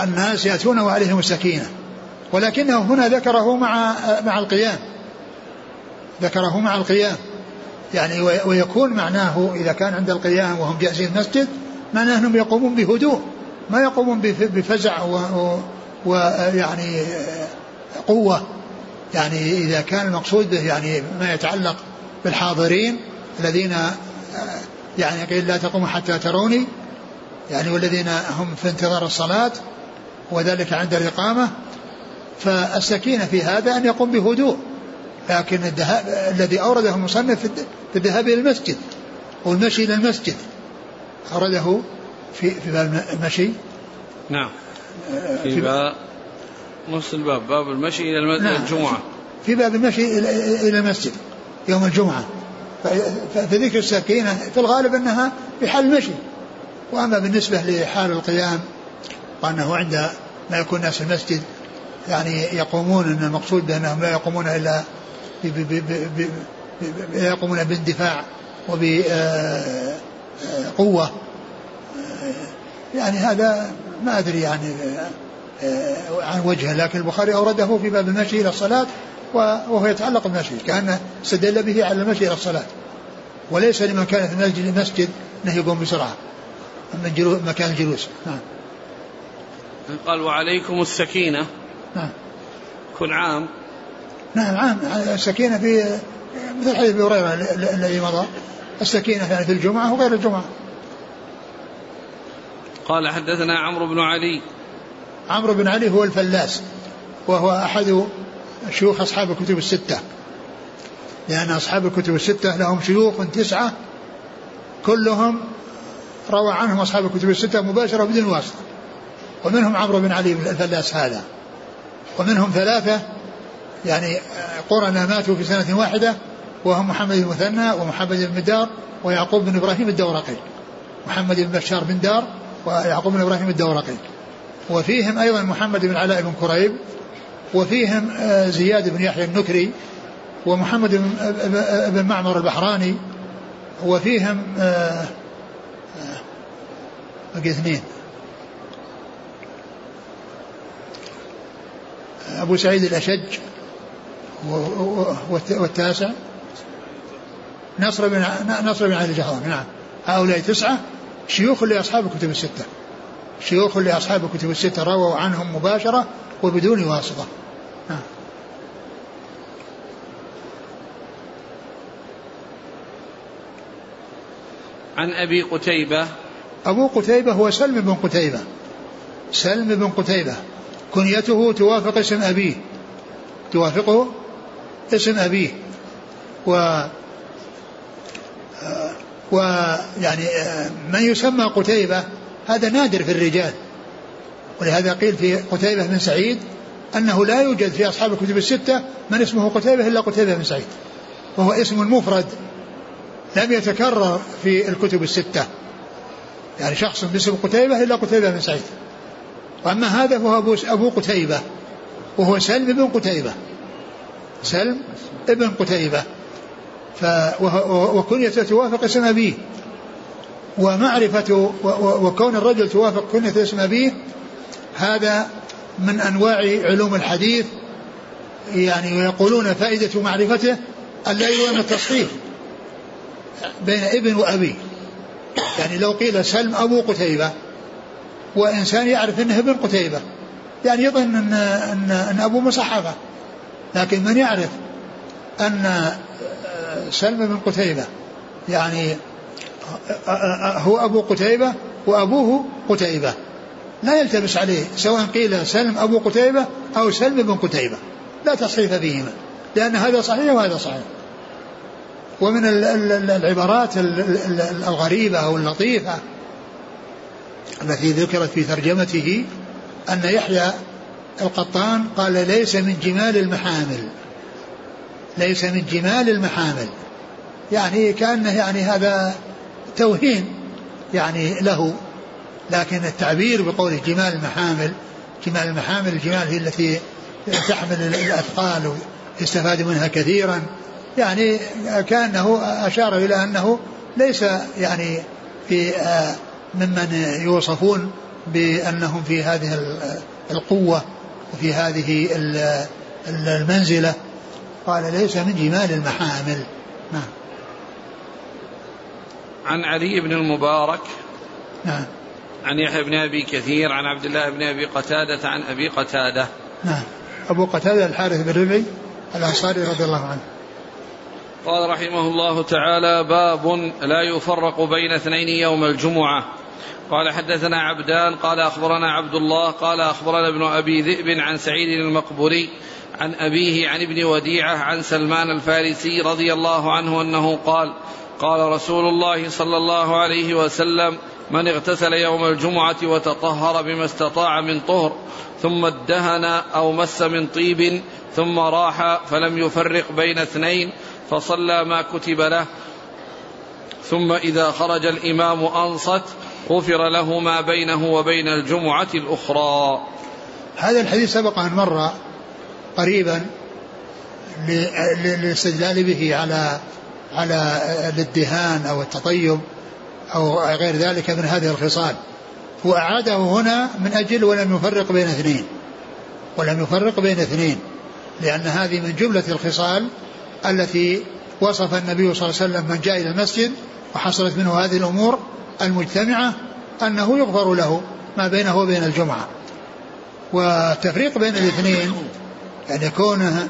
الناس يأتون وعليهم السكينة. ولكنه هنا ذكره مع مع القيام. ذكره مع القيام. يعني ويكون معناه إذا كان عند القيام وهم جالسين المسجد معناه أنهم يقومون بهدوء ما يقومون بفزع ويعني قوة. يعني إذا كان المقصود به يعني ما يتعلق بالحاضرين الذين يعني قيل لا تقوموا حتى تروني يعني والذين هم في انتظار الصلاة وذلك عند الإقامة فالسكينة في هذا أن يقوم بهدوء لكن الذهاب الذي أورده المصنف في الذهاب إلى المسجد والمشي إلى المسجد. أورده في في باب المشي. نعم. في باب نص الباب باب المشي إلى نعم. الجمعة. في باب المشي إلى المسجد يوم الجمعة. فذكر السكينة في الغالب أنها في حال المشي. وأما بالنسبة لحال القيام وأنه عند ما يكون الناس في المسجد يعني يقومون إن المقصود بأنهم لا يقومون إلا لا يقومون باندفاع وبقوه آه، آه، يعني هذا ما أدري يعني آه، عن وجهه لكن البخاري أورده في باب المشي إلى الصلاة وهو يتعلق بالمشي كأنه استدل به على المشي إلى الصلاة. وليس لمن كان في المسجد أنه يقوم بسرعة من مكان الجلوس. نعم. قال وعليكم السكينة. نعم. كل عام. نعم عام. السكينة في مثل حديث أبي هريرة الذي مضى. السكينة يعني في الجمعة وغير الجمعة. قال حدثنا عمرو بن علي. عمرو بن علي هو الفلاس وهو أحد شيوخ أصحاب الكتب الستة. لأن أصحاب الكتب الستة لهم شيوخ تسعة كلهم روى عنهم أصحاب الكتب الستة مباشرة بدون واسطة. ومنهم عمرو بن علي الفلاس هذا. ومنهم ثلاثة يعني قرنا ماتوا في سنة واحدة وهم محمد المثنى ومحمد بن دار ويعقوب بن إبراهيم الدورقي. محمد بن بشار بن دار ويعقوب بن إبراهيم الدورقي. وفيهم أيضا محمد بن علاء بن كريب وفيهم آه، زياد بن يحيى النكري ومحمد بن معمر البحراني وفيهم آه، آه، بقي اثنين. أبو سعيد الأشج والتاسع. نصر بن نصر بن علي الجهرم نعم. هؤلاء تسعة شيوخ لأصحاب الكتب الستة. شيوخ لأصحاب الكتب الستة رووا عنهم مباشرة وبدون واسطة. نعم. عن أبي قتيبة. أبو قتيبة هو سلم بن قتيبة. سلم بن قتيبة. كنيته توافق اسم أبيه. توافقه اسم أبيه. و ويعني من يسمى قتيبة هذا نادر في الرجال. ولهذا قيل في قتيبة بن سعيد أنه لا يوجد في أصحاب الكتب الستة من اسمه قتيبة إلا قتيبة بن سعيد. وهو اسم مفرد لم يتكرر في الكتب الستة. يعني شخص باسم قتيبة إلا قتيبة بن سعيد. وأما هذا فهو أبو, أبو قتيبة وهو سلم بن قتيبة. سلم ابن قتيبة. ف وكنيته توافق اسم أبيه. ومعرفة وكون الرجل توافق كنية اسم أبيه هذا من أنواع علوم الحديث يعني ويقولون فائدة معرفته أن لا يوهم التصحيف بين ابن وأبي. يعني لو قيل سلم أبو قتيبة وإنسان يعرف أنه ابن قتيبة. يعني يظن أن, أن, أن أبو مصحفة. لكن من يعرف أن سلم بن قتيبة يعني هو أبو قتيبة وأبوه قتيبة. لا يلتبس عليه سواء قيل سلم أبو قتيبة أو سلم بن قتيبة. لا تصحيف فيهما لأن هذا صحيح وهذا صحيح. ومن العبارات الغريبة أو اللطيفة التي ذكرت في ترجمته أن يحيى القطان قال ليس من جمال المحامل. ليس من جمال المحامل. يعني كأنه يعني هذا توهين يعني له. لكن التعبير بقول جمال المحامل جمال المحامل الجمال هي التي تحمل الأثقال ويستفاد منها كثيرا. يعني كأنه أشار إلى أنه ليس يعني في آه، ممن يوصفون بأنهم في هذه القوة وفي هذه المنزلة. قال ليس من جمال المحامل. نعم. عن علي بن المبارك. نعم. عن يحيى بن أبي كثير. عن عبد الله بن أبي قتادة. عن أبي قتادة. نعم. أبو قتادة الحارث بن ربعي الأنصاري رضي الله عنه. قال رحمه الله تعالى باب لا يفرق بين اثنين يوم الجمعة. قال حدثنا عبدان قال أخبرنا عبد الله قال أخبرنا ابن أبي ذئب عن سعيد المقبوري عن أبيه عن ابن وديعة عن سلمان الفارسي رضي الله عنه أنه قال قال رسول الله صلى الله عليه وسلم من اغتسل يوم الجمعة وتطهر بما استطاع من طهر ثم ادهن أو مس من طيب ثم راح فلم يفرق بين اثنين فصلى ما كتب له ثم إذا خرج الإمام أنصت غفر له ما بينه وبين الجمعة الأخرى. هذا الحديث سبق أن مر قريبا للاستدلال به على على الادهان أو التطيب أو غير ذلك من هذه الخصال. واعاده هنا من أجل ولم يفرق بين اثنين. ولم يفرق بين اثنين. لأن هذه من جملة الخصال التي وصف النبي صلى الله عليه وسلم من جاء إلى المسجد وحصلت منه هذه الأمور المجتمعة أنه يغفر له ما بينه وبين الجمعة. والتفريق بين الاثنين يعني كونه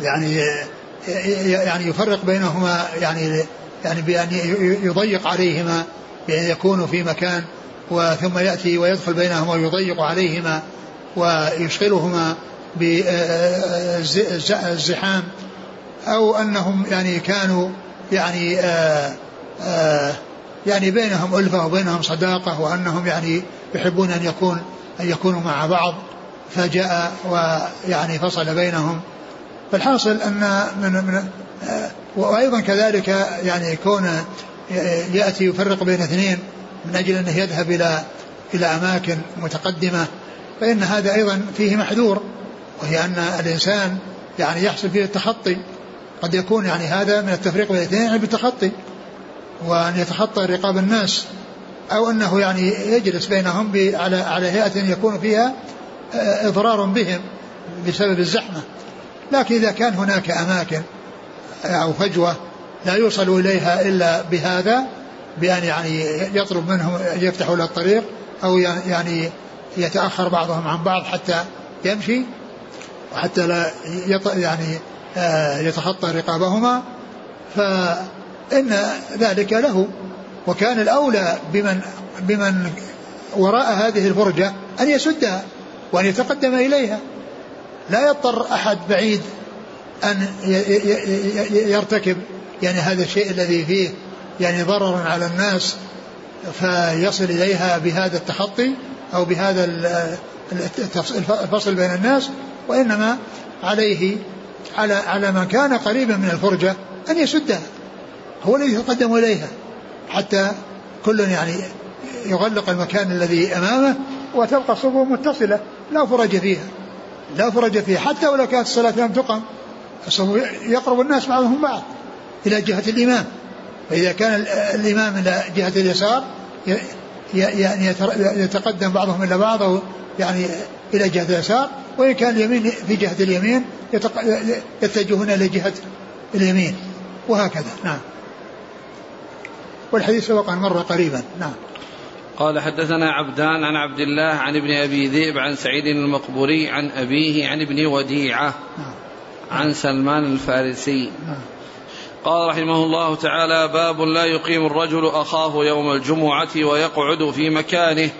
يعني يعني يفرق بينهما يعني يعني بأن يضيق عليهما بأن يكونوا في مكان وثم يأتي ويدخل بينهما ويضيق عليهما ويشغلهما بالزحام أو أنهم يعني كانوا يعني آآ آآ يعني بينهم ألفة وبينهم صداقة وأنهم يعني يحبون أن يكون أن يكونوا مع بعض فجاء ويعني فصل بينهم. فالحاصل أن من من وأيضا كذلك يعني كون يأتي يفرق بين اثنين من أجل أنه يذهب إلى إلى أماكن متقدمة فإن هذا أيضا فيه محذور وهي أن الإنسان يعني يحصل فيه التخطي. قد يكون يعني هذا من التفريق بين يعني بالتخطي. وأن يتخطى رقاب الناس أو أنه يعني يجلس بينهم على على هيئة يكون فيها إضرار بهم بسبب الزحمة. لكن إذا كان هناك أماكن أو فجوة لا يوصل إليها إلا بهذا بأن يعني يطلب منهم يفتحوا له الطريق أو يعني يتأخر بعضهم عن بعض حتى يمشي وحتى لا يعني آه، يتخطى رقابهما. فإن ذلك له وكان الأولى بمن بمن وراء هذه الفرجة أن يسدها وأن يتقدم إليها. لا يضطر أحد بعيد أن يرتكب يعني هذا الشيء الذي فيه يعني ضرر على الناس فيصل إليها بهذا التخطي أو بهذا الفصل بين الناس وإنما عليه على على من كان قريبا من الفرجة أن يسدها. هو الذي يتقدم إليها. حتى كل يعني يغلق المكان الذي أمامه وتبقى الصفوف متصلة. لا فرج فيها. لا فرج فيها. حتى ولو كانت الصلاة لم تقم الصفوف يقرب الناس بعضهم بعض إلى جهة الإمام. فإذا كان الإمام إلى جهة اليسار يعني يتقدم بعضهم إلى بعض أو يعني إلى جهة اليسار. وإن كان اليمين في جهة اليمين يتجهون إلى جهة اليمين. وهكذا. نعم. والحديث سبق أن مر قريبا نعم قال حدثنا عبدان عن عبد الله عن ابن أبي ذئب عن سعيد المقبوري عن أبيه عن ابن وديعة نعم. عن سلمان الفارسي نعم. قال رحمه الله تعالى باب لا يقيم الرجل أخاه يوم الجمعة ويقعد في مكانه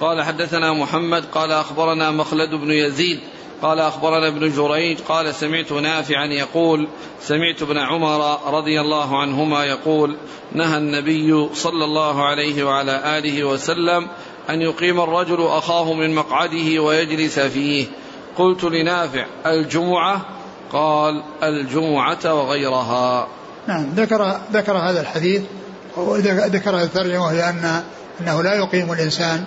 قال حدثنا محمد قال أخبرنا مخلد بن يزيد قال أخبرنا ابن جريج قال سمعت نافعا يقول سمعت ابن عمر رضي الله عنهما يقول نهى النبي صلى الله عليه وعلى آله وسلم أن يقيم الرجل أخاه من مقعده ويجلس فيه. قلت لنافع الجمعة؟ قال الجمعة وغيرها. نعم ذكر ذكر هذا الحديث ذكر الترجمة وهي أن أنه لا يقيم الإنسان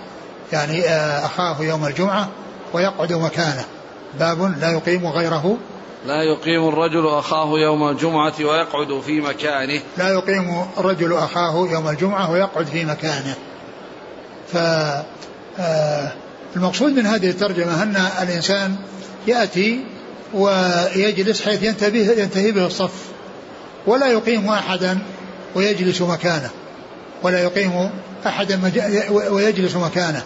يعني آه، أخاه يوم الجمعة ويقعد مكانه. باب لا يقيم غيره. لا يقيم الرجل أخاه يوم الجمعة ويقعد في مكانه. لا يقيم الرجل أخاه يوم الجمعة ويقعد في مكانه. ف آه، المقصود من هذه الترجمة أن الإنسان يأتي ويجلس حيث ينتهي, ينتهي به الصف ولا يقيم أحدا ويجلس مكانه ولا يقيم أحدا ويجلس مكانه.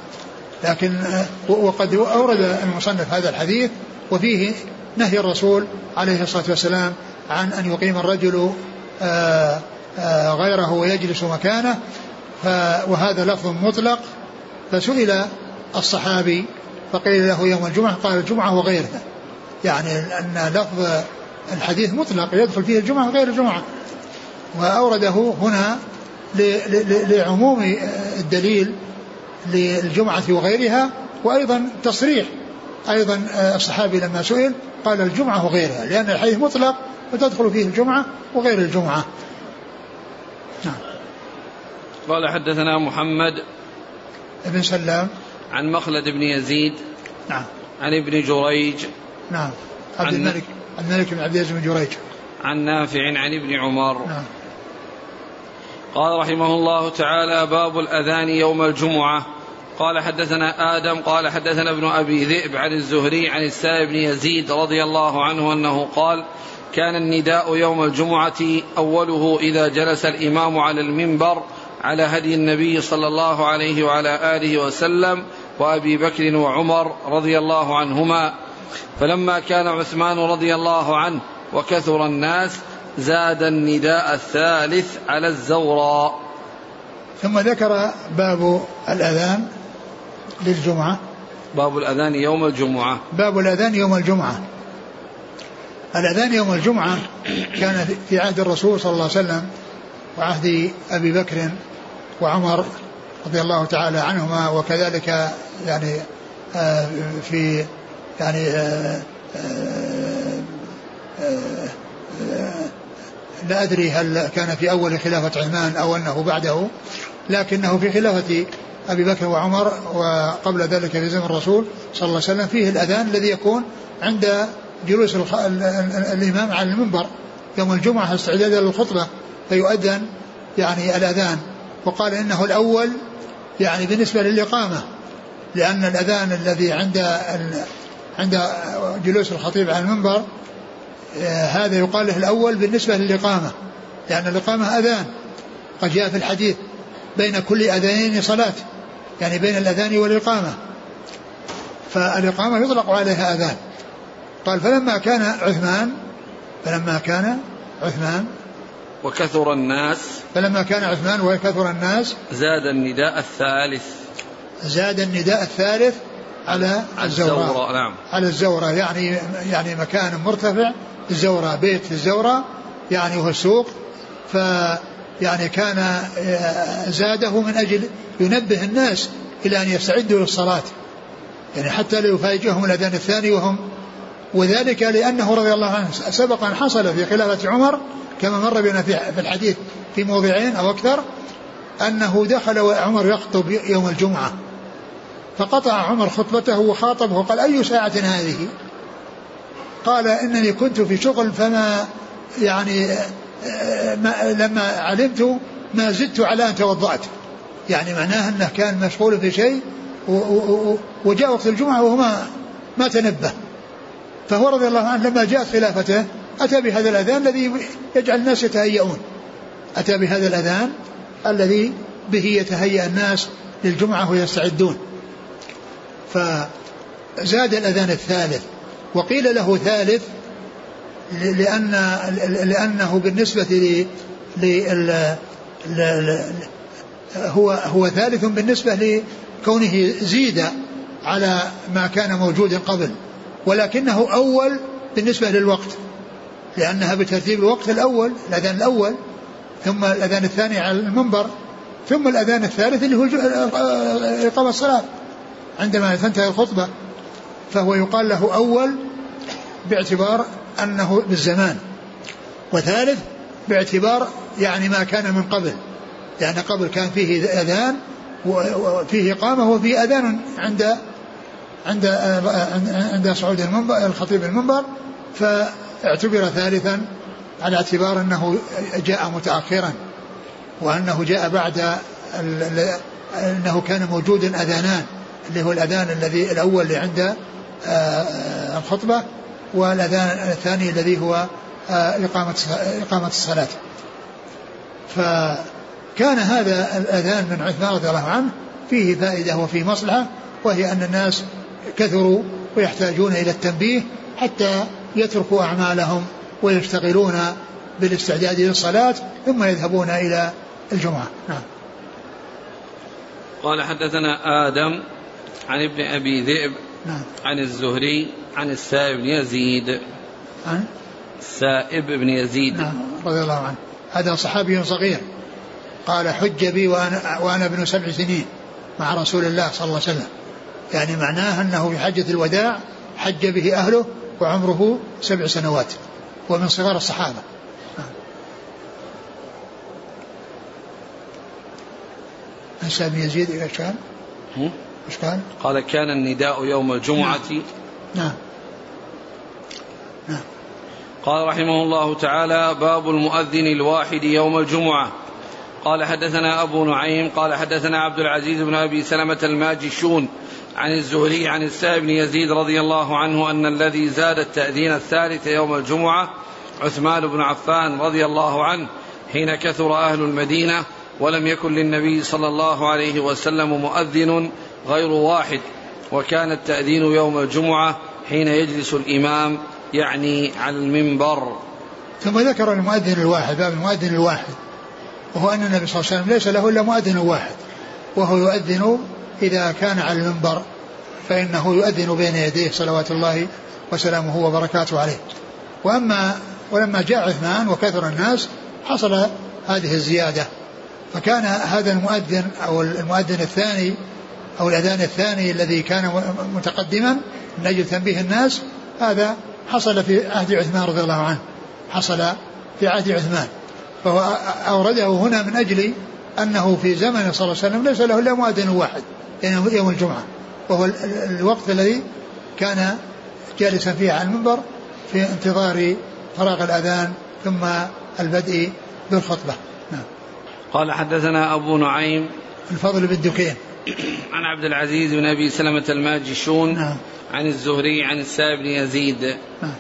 لكن آه، وقد أورد المصنف هذا الحديث وفيه نهي الرسول عليه الصلاة والسلام عن أن يقيم الرجل آه، آه، غيره ويجلس مكانه وهذا لفظ مطلق فسئل الصحابي فقيل له يوم الجمعة قال الجمعة وغيرها. يعني أن لفظ الحديث مطلق يدخل فيه الجمعة وغير الجمعة. وأورده هنا لعموم الدليل للجمعة وغيرها وأيضا تصريح أيضا الصحابي لما سئل قال الجمعة وغيرها لأن الحديث مطلق وتدخل فيه الجمعة وغير الجمعة. نعم. قال حدثنا محمد بن سلام. عن مخلد بن يزيد. نعم. عن ابن جريج. نعم. عبد الملك الملك بن عبد العزيز بن جريج. عن نافع عن ابن عمر. نعم. قال رحمه الله تعالى باب الأذان يوم الجمعة. قال حدثنا آدم قال حدثنا ابن أبي ذئب عن الزهري عن السائب بن يزيد رضي الله عنه أنه قال كان النداء يوم الجمعة أوله إذا جلس الإمام على المنبر على هدي النبي صلى الله عليه وعلى آله وسلم وأبي بكر وعمر رضي الله عنهما. فلما كان عثمان رضي الله عنه وكثر الناس زاد النداء الثالث على الزوراء ثم ذكر باب الأذان للجمعة. باب الأذان يوم الجمعة. باب الأذان يوم الجمعة. الأذان يوم الجمعة كان في عهد الرسول صلى الله عليه وسلم وعهد أبي بكر وعمر رضي الله تعالى عنهما وكذلك يعني آه، في يعني آه، آه، لا أدري هل كان في أول خلافة عثمان أو أنه بعده لكنه في خلافة أبي بكر وعمر وقبل ذلك في زمن الرسول صلى الله عليه وسلم فيه الأذان الذي يكون عند جلوس الإمام على المنبر يوم الجمعة استعدادا للخطبة فيؤذن يعني الأذان وقال إنه الأول يعني بالنسبة للإقامة لأن الأذان الذي عند عند جلوس الخطيب على المنبر هذا يقال له الأول بالنسبة للإقامة لأن الإقامة أذان. قد جاء في الحديث بين كل أذانين صلاة يعني بين الأذان والإقامة. فالإقامة يطلق عليها أذان. قال فلما كان عثمان فلما كان عثمان وكثر الناس فلما كان عثمان وكثر الناس زاد النداء الثالث. زاد النداء الثالث على الزوراء, الزوراء نعم. على الزوراء يعني يعني مكان مرتفع الزوراء بيت في الزوراء يعني هو السوق. ف يعني كان آه، زاده من أجل ينبه الناس إلى أن يستعدوا للصلاة. يعني حتى لا يفاجئهم الأذان الثاني وهم وذلك لأنه رضي الله عنه سبق ان حصل في خلافة عمر كما مر بنا في الحديث في موضعين أو أكثر أنه دخل وعمر يخطب يوم الجمعة. فقطع عمر خطبته وخاطبه وقال أي ساعة هذه؟ قال إنني كنت في شغل فما يعني ما لما علمت ما زدت على أن توضأت. يعني معناه أنه كان مشغول في شيء وجاء وقت الجمعة وهو ما ما تنبه. فهو رضي الله عنه لما جاءت خلافته أتى بهذا الأذان الذي يجعل الناس يتهيئون؟ أتى بهذا الأذان الذي به يتهيأ الناس للجمعة ويستعدون؟ فزاد الأذان الثالث وقيل له ثالث لأن لأنه بالنسبة ل هو هو ثالث بالنسبة لكونه زيد على ما كان موجودا قبل ولكنه أول بالنسبة للوقت لأنها بترتيب الوقت الأول الأذان الأول ثم الأذان الثاني على المنبر ثم الأذان الثالث اللي هو إقامة الصلاة. عندما تنتهي الخطبة فهو يقال له أول باعتبار أنه بالزمان وثالث باعتبار يعني ما كان من قبل لأن يعني قبل كان فيه أذان وفيه إقامة وفيه أذان عند عند عند صعود المنبر الخطيب المنبر فاعتبر ثالثا على اعتبار أنه جاء متأخرا وأنه جاء بعد أنه كان موجودا أذانان. اللي هو الأذان الذي الأول اللي عند آه، الخطبة والأذان الثاني الذي هو آه، إقامة إقامة الصلاة. فكان هذا الأذان من عثمان رضي الله عنه فيه فائدة وفيه مصلحة وهي أن الناس كثروا ويحتاجون إلى التنبيه حتى يتركوا أعمالهم ويشتغلون بالاستعداد للصلاة ثم يذهبون إلى الجمعة. نعم. قال حدثنا آدم عن ابن أبي ذئب نعم. عن الزهري عن السائب بن يزيد. عن؟ السائب بن يزيد. نعم رضي الله عنه. هذا صحابي صغير. قال حج بي وأنا, وأنا ابن سبع سنين مع رسول الله صلى الله عليه وسلم. يعني معناه أنه في حجة الوداع حج به أهله وعمره سبع سنوات ومن صغار الصحابة. عن بن يزيد إيش كان؟ إيش قال؟ قال كان النداء يوم الجمعة نعم. نعم نعم قال رحمه الله تعالى باب المؤذن الواحد يوم الجمعة قال حدثنا أبو نعيم قال حدثنا عبد العزيز بن أبي سلمة الماجشون عن الزهري عن السائب بن يزيد رضي الله عنه أن الذي زاد التأذين الثالث يوم الجمعة عثمان بن عفان رضي الله عنه حين كثر أهل المدينة ولم يكن للنبي صلى الله عليه وسلم مؤذن غير واحد وكان التأذين يوم الجمعة حين يجلس الإمام يعني على المنبر. ثم ذكر المؤذن الواحد باب المؤذن الواحد وهو أن النبي صلى الله عليه وسلم ليس له إلا مؤذن واحد وهو يؤذن إذا كان على المنبر فإنه يؤذن بين يديه صلوات الله وسلامه وبركاته عليه. وأما ولما جاء عثمان وكثر الناس حصل هذه الزيادة فكان هذا المؤذن أو المؤذن الثاني أو الأذان الثاني الذي كان متقدما من أجل تنبيه الناس هذا حصل في عهد عثمان رضي الله عنه. حصل في عهد عثمان. فهو أورده هنا من أجل أنه في زمن صلى الله عليه وسلم ليس له إلا مؤذن واحد يعني يوم الجمعة. وهو الوقت الذي كان جالسا فيه على المنبر في انتظار فراغ الأذان ثم البدء بالخطبة. نعم. قال حدثنا أبو نعيم. الفضل بن دكين. عن عبد العزيز بن أبي سلمة الماجشون نعم. عن الزهري عن السائب بن يزيد نعم.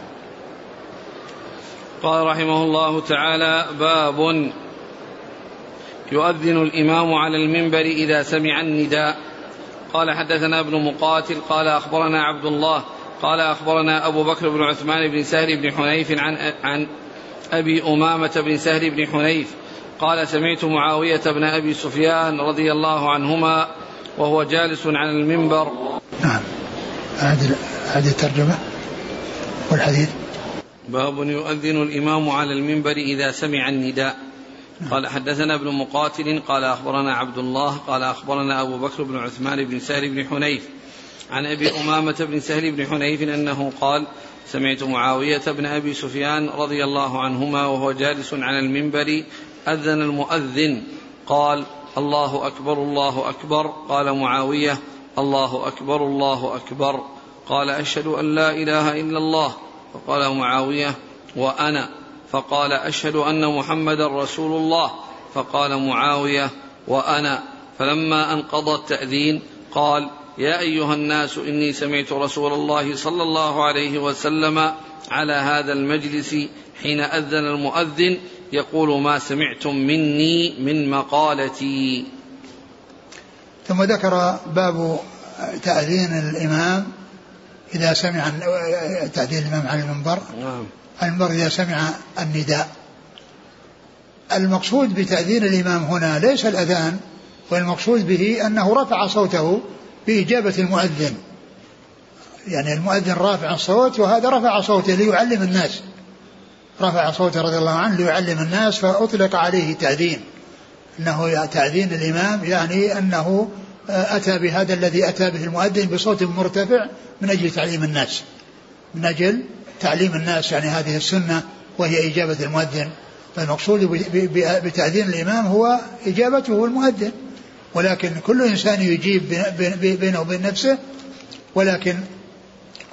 قال رحمه الله تعالى باب يؤذن الإمام على المنبر إذا سمع النداء قال حدثنا ابن مقاتل قال أخبرنا عبد الله قال أخبرنا أبو بكر بن عثمان بن سهل بن حنيف عن عن أبي أمامة بن سهل بن حنيف قال سمعت معاوية بن أبي سفيان رضي الله عنهما وهو جالس على المنبر. نعم. هذه هذه الترجمة والحديث. باب يؤذن الإمام على المنبر إذا سمع النداء. قال حدثنا ابن مقاتل قال أخبرنا عبد الله قال أخبرنا أبو بكر بن عثمان بن سهل بن حنيف عن أبي أمامة بن سهل بن حنيف أنه قال سمعت معاوية بن أبي سفيان رضي الله عنهما وهو جالس على المنبر أذن المؤذن. قال الله أكبر الله أكبر. قال معاوية الله أكبر الله أكبر. قال أشهد أن لا إله إلا الله. فقال معاوية وأنا. فقال أشهد أن محمدا رسول الله. فقال معاوية وأنا. فلما انقضى التأذين قال يا أيها الناس إني سمعت رسول الله صلى الله عليه وسلم على هذا المجلس حين أذن المؤذن يقول ما سمعتم مني من مقالتي. ثم ذكر باب تأذين الإمام إذا سمع تأذين الإمام على المنبر. نعم. المنبر إذا سمع النداء. المقصود بتأذين الإمام هنا ليس الأذان والمقصود به أنه رفع صوته بإجابة المؤذن. يعني المؤذن رافع الصوت وهذا رفع صوته ليعلم الناس. رفع صوته رضي الله عنه ليعلم الناس فأطلق عليه تأذين أنه تأذين الإمام يعني أنه أتى بهذا الذي أتى به المؤذن بصوت مرتفع من أجل تعليم الناس. من أجل تعليم الناس يعني هذه السنة وهي إجابة المؤذن. فالمقصود بتأذين الإمام هو إجابته المؤذن ولكن كل إنسان يجيب بينه وبين نفسه. ولكن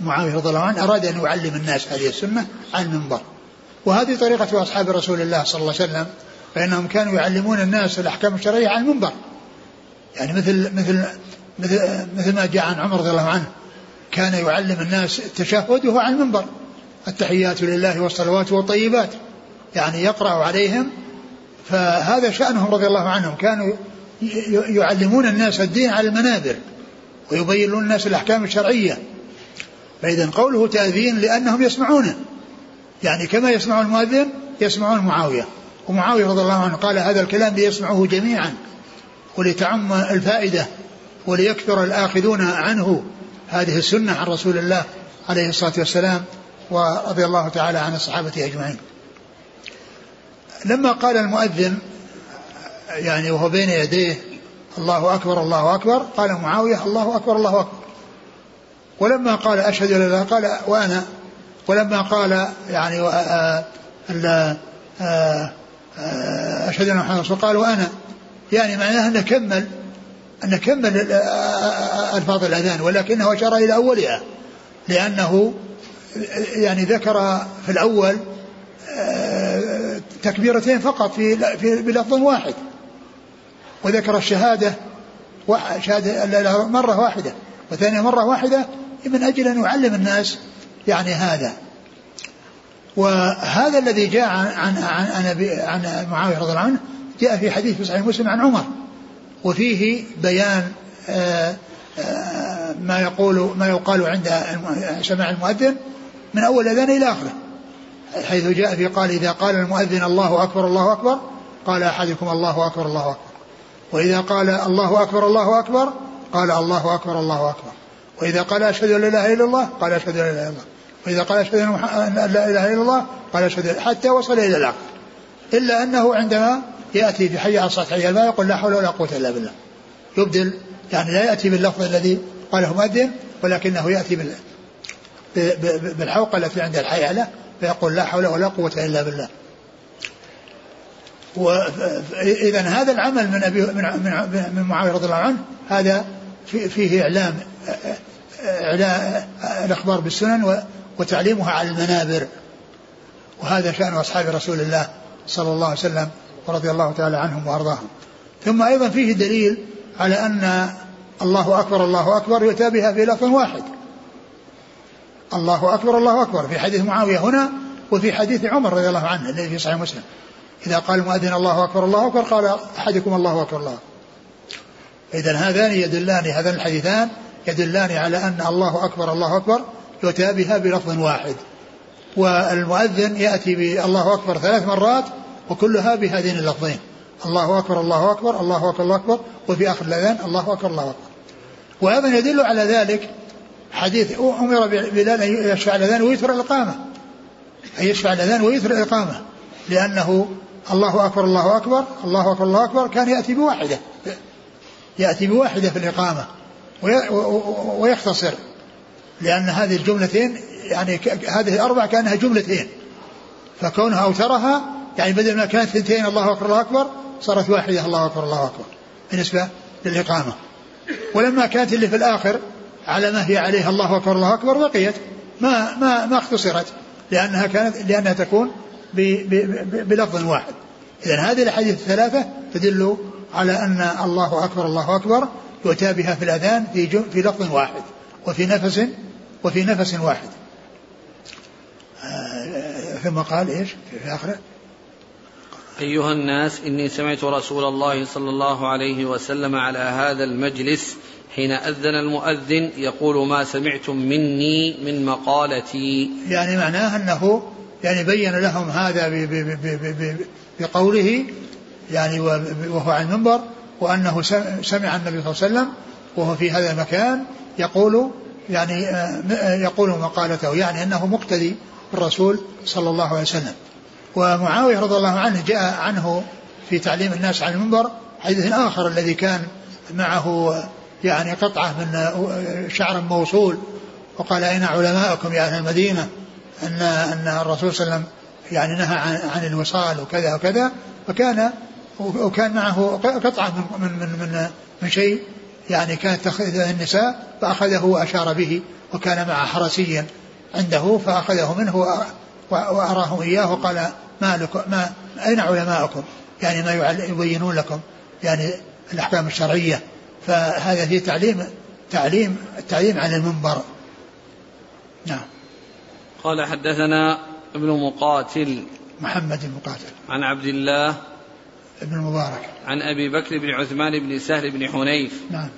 معاوية رضي الله عنه أراد أن يعلم الناس هذه السنة على المنبر وهذه طريقة أصحاب رسول الله صلى الله عليه وسلم فإنهم كانوا يعلمون الناس الأحكام الشرعية على المنبر. يعني مثل مثل مثل, مثل ما جاء عن عمر رضي الله عنه كان يعلم الناس التشهد وهو على المنبر. التحيات لله والصلوات والطيبات. يعني يقرأ عليهم. فهذا شأنهم رضي الله عنهم. كانوا يعلمون الناس الدين على المنابر ويبينون الناس الأحكام الشرعية. فإذا قوله تأذين لأنهم يسمعونه. يعني كما يسمع المؤذن يسمعون معاوية. ومعاوية رضي الله عنه قال هذا الكلام ليسمعوه جميعا ولتعم الفائدة وليكثر الآخذون عنه. هذه السنة عن رسول الله عليه الصلاة والسلام ورضي الله تعالى عن الصحابة أجمعين. لما قال المؤذن يعني وهو بين يديه الله أكبر الله أكبر قال معاوية الله أكبر الله أكبر. ولما قال أشهد لا قال وأنا ولما قال يعني آه، آه، آه، أشهد أن محمد رسول قال وأنا يعني معناه أنه كمل أنه كمل ألفاظ الأذان ولكنه أشار إلى أولها لأنه يعني ذكر في الأول تكبيرتين فقط في في بلفظ واحد وذكر الشهادة شهادة مرة واحدة وثانية مرة واحدة من أجل أن يعلم الناس يعني هذا. وهذا الذي جاء عن عن عن, عن معاوية رضي الله عنه جاء في حديث في صحيح مسلم عن عمر. وفيه بيان آه، آه، ما يقول ما يقال عند سماع المؤذن من أول أذان إلى آخره. حيث جاء في قال إذا قال المؤذن الله أكبر الله أكبر قال أحدكم الله أكبر الله أكبر. وإذا قال الله أكبر الله أكبر قال الله أكبر الله أكبر. وإذا قال أشهد أن لا إله إلا الله قال أشهد أن لا إله إلا الله. واذا قال أشهد أن لا إله إلا الله قال أشهد حتى وصل إلى الآخر إلا أنه عندما يأتي في حي على الصلاه حي ما يقول لا حول ولا قوة إلا بالله. يبدل يعني لا يأتي باللفظ الذي قاله مؤذن ولكنه يأتي بال بالحوقه التي عند الحي على فيقول لا حول ولا قوة إلا بالله. وإذا هذا العمل من أبي من من معاوية رضي الله عنه هذا فيه إعلام إعلام الأخبار بالسنن وتعليمها على المنابر. وهذا شأن أصحاب رسول الله صلى الله عليه وسلم ورضي الله تعالى عنهم وأرضاهم. ثم أيضا فيه دليل على أن الله أكبر الله أكبر يؤتى بها في لفظ واحد. الله أكبر الله أكبر. في حديث معاوية هنا وفي حديث عمر رضي الله عنه الذي في صحيح مسلم. إذا قال المؤذن الله أكبر الله أكبر قال أحدكم الله أكبر الله. إذا هذان يدلان هذان الحديثان يدلان على أن الله أكبر الله أكبر. يؤتى بها بلفظ واحد. والمؤذن يأتي بالله أكبر ثلاث مرات وكلها بهذين اللفظين. الله أكبر الله أكبر الله أكبر الله أكبر وفي آخر الأذان الله أكبر الله أكبر. وأيضا يدل على ذلك حديث أمر بلال أن يشفع الأذان ويثر الإقامة. أن يشفع الأذان ويثر الإقامة. لأنه الله أكبر الله أكبر الله أكبر الله أكبر كان يأتي بواحدة. يأتي بواحدة في الإقامة. ويختصر. لأن هذه الجملتين يعني هذه الأربع كأنها جملتين. فكونها أوترها يعني بدل ما كانت اثنتين الله أكبر الله أكبر صارت واحدة الله أكبر الله أكبر. بالنسبة للإقامة. ولما كانت اللي في الآخر على ما هي عليه الله أكبر الله أكبر بقيت. ما ما ما اختصرت لأنها كانت لأنها تكون بلفظ واحد. إذا هذه الأحاديث الثلاثة تدل على أن الله أكبر الله أكبر يؤتى بها في الأذان في في لفظ واحد وفي نفس وفي نفس واحد. آه، ثم قال إيش؟ في آخره. أيها الناس إني سمعت رسول الله صلى الله عليه وسلم على هذا المجلس حين أذن المؤذن يقول ما سمعتم مني من مقالتي. يعني معناه أنه يعني بين لهم هذا بقوله يعني وهو على المنبر وأنه سمع النبي صلى الله عليه وسلم وهو في هذا المكان يقول يعني آه، يقول مقالته يعني أنه مقتدي بالرسول صلى الله عليه وسلم. ومعاوية رضي الله عنه جاء عنه في تعليم الناس على المنبر حديث آخر الذي كان معه يعني قطعة من شعر موصول وقال أين علماءكم يا أهل المدينة؟ أن أن الرسول صلى الله عليه وسلم يعني نهى عن, الوصال وكذا وكذا. فكان وكان معه قطعة من من من, من شيء يعني كانت تأخذ النساء فأخذه وأشار به وكان مع حرسيا عنده فأخذه منه وأراهم إياه وقال ما لكم ما أين علماءكم يعني ما يبينون لكم يعني الأحكام الشرعية. فهذا فيه تعليم تعليم التعليم عن المنبر. نعم. قال حدثنا ابن مقاتل محمد بن مقاتل. عن عبد الله ابن المبارك. عن أبي بكر بن عثمان بن سهل بن حنيف. نعم.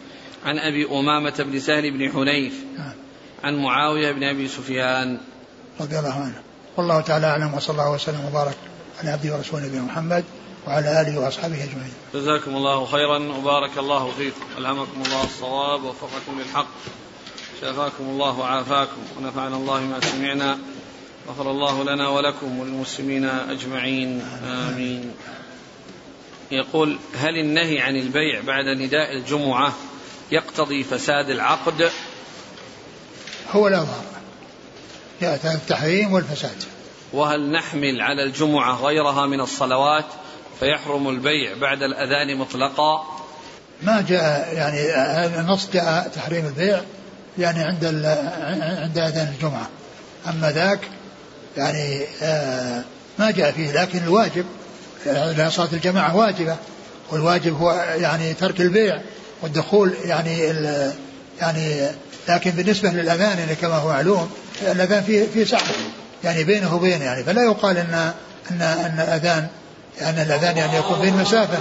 عن أبي أمامة بن سهل بن حنيف. نعم. عن معاوية بن أبي سفيان. رضي الله عنه. والله تعالى أعلم وصلى الله وسلم وبارك على عبده ورسوله نبينا محمد وعلى آله وأصحابه أجمعين. جزاكم الله خيرا وبارك الله فيكم، ألهمكم الله الصواب ووفقكم للحق. شافاكم الله وعافاكم ونفعنا الله ما سمعنا. غفر الله لنا ولكم وللمسلمين أجمعين. آمين. يقول هل النهي عن البيع بعد نداء الجمعة يقتضي فساد العقد؟ هو الاظهر. يأتي التحريم والفساد. وهل نحمل على الجمعة غيرها من الصلوات فيحرم البيع بعد الأذان مطلقا ما جاء يعني النص جاء تحريم البيع يعني عند عند أذان الجمعة أما ذاك يعني آه، ما جاء فيه لكن الواجب لأن صلاة الجماعة واجبة والواجب هو يعني ترك البيع والدخول يعني يعني لكن بالنسبة للأذان يعني كما هو معلوم الأذان فيه فيه سعة يعني بينه وبين يعني فلا يقال أن أن أن الأذان لأن الأذان يعني يكون بين مسافة.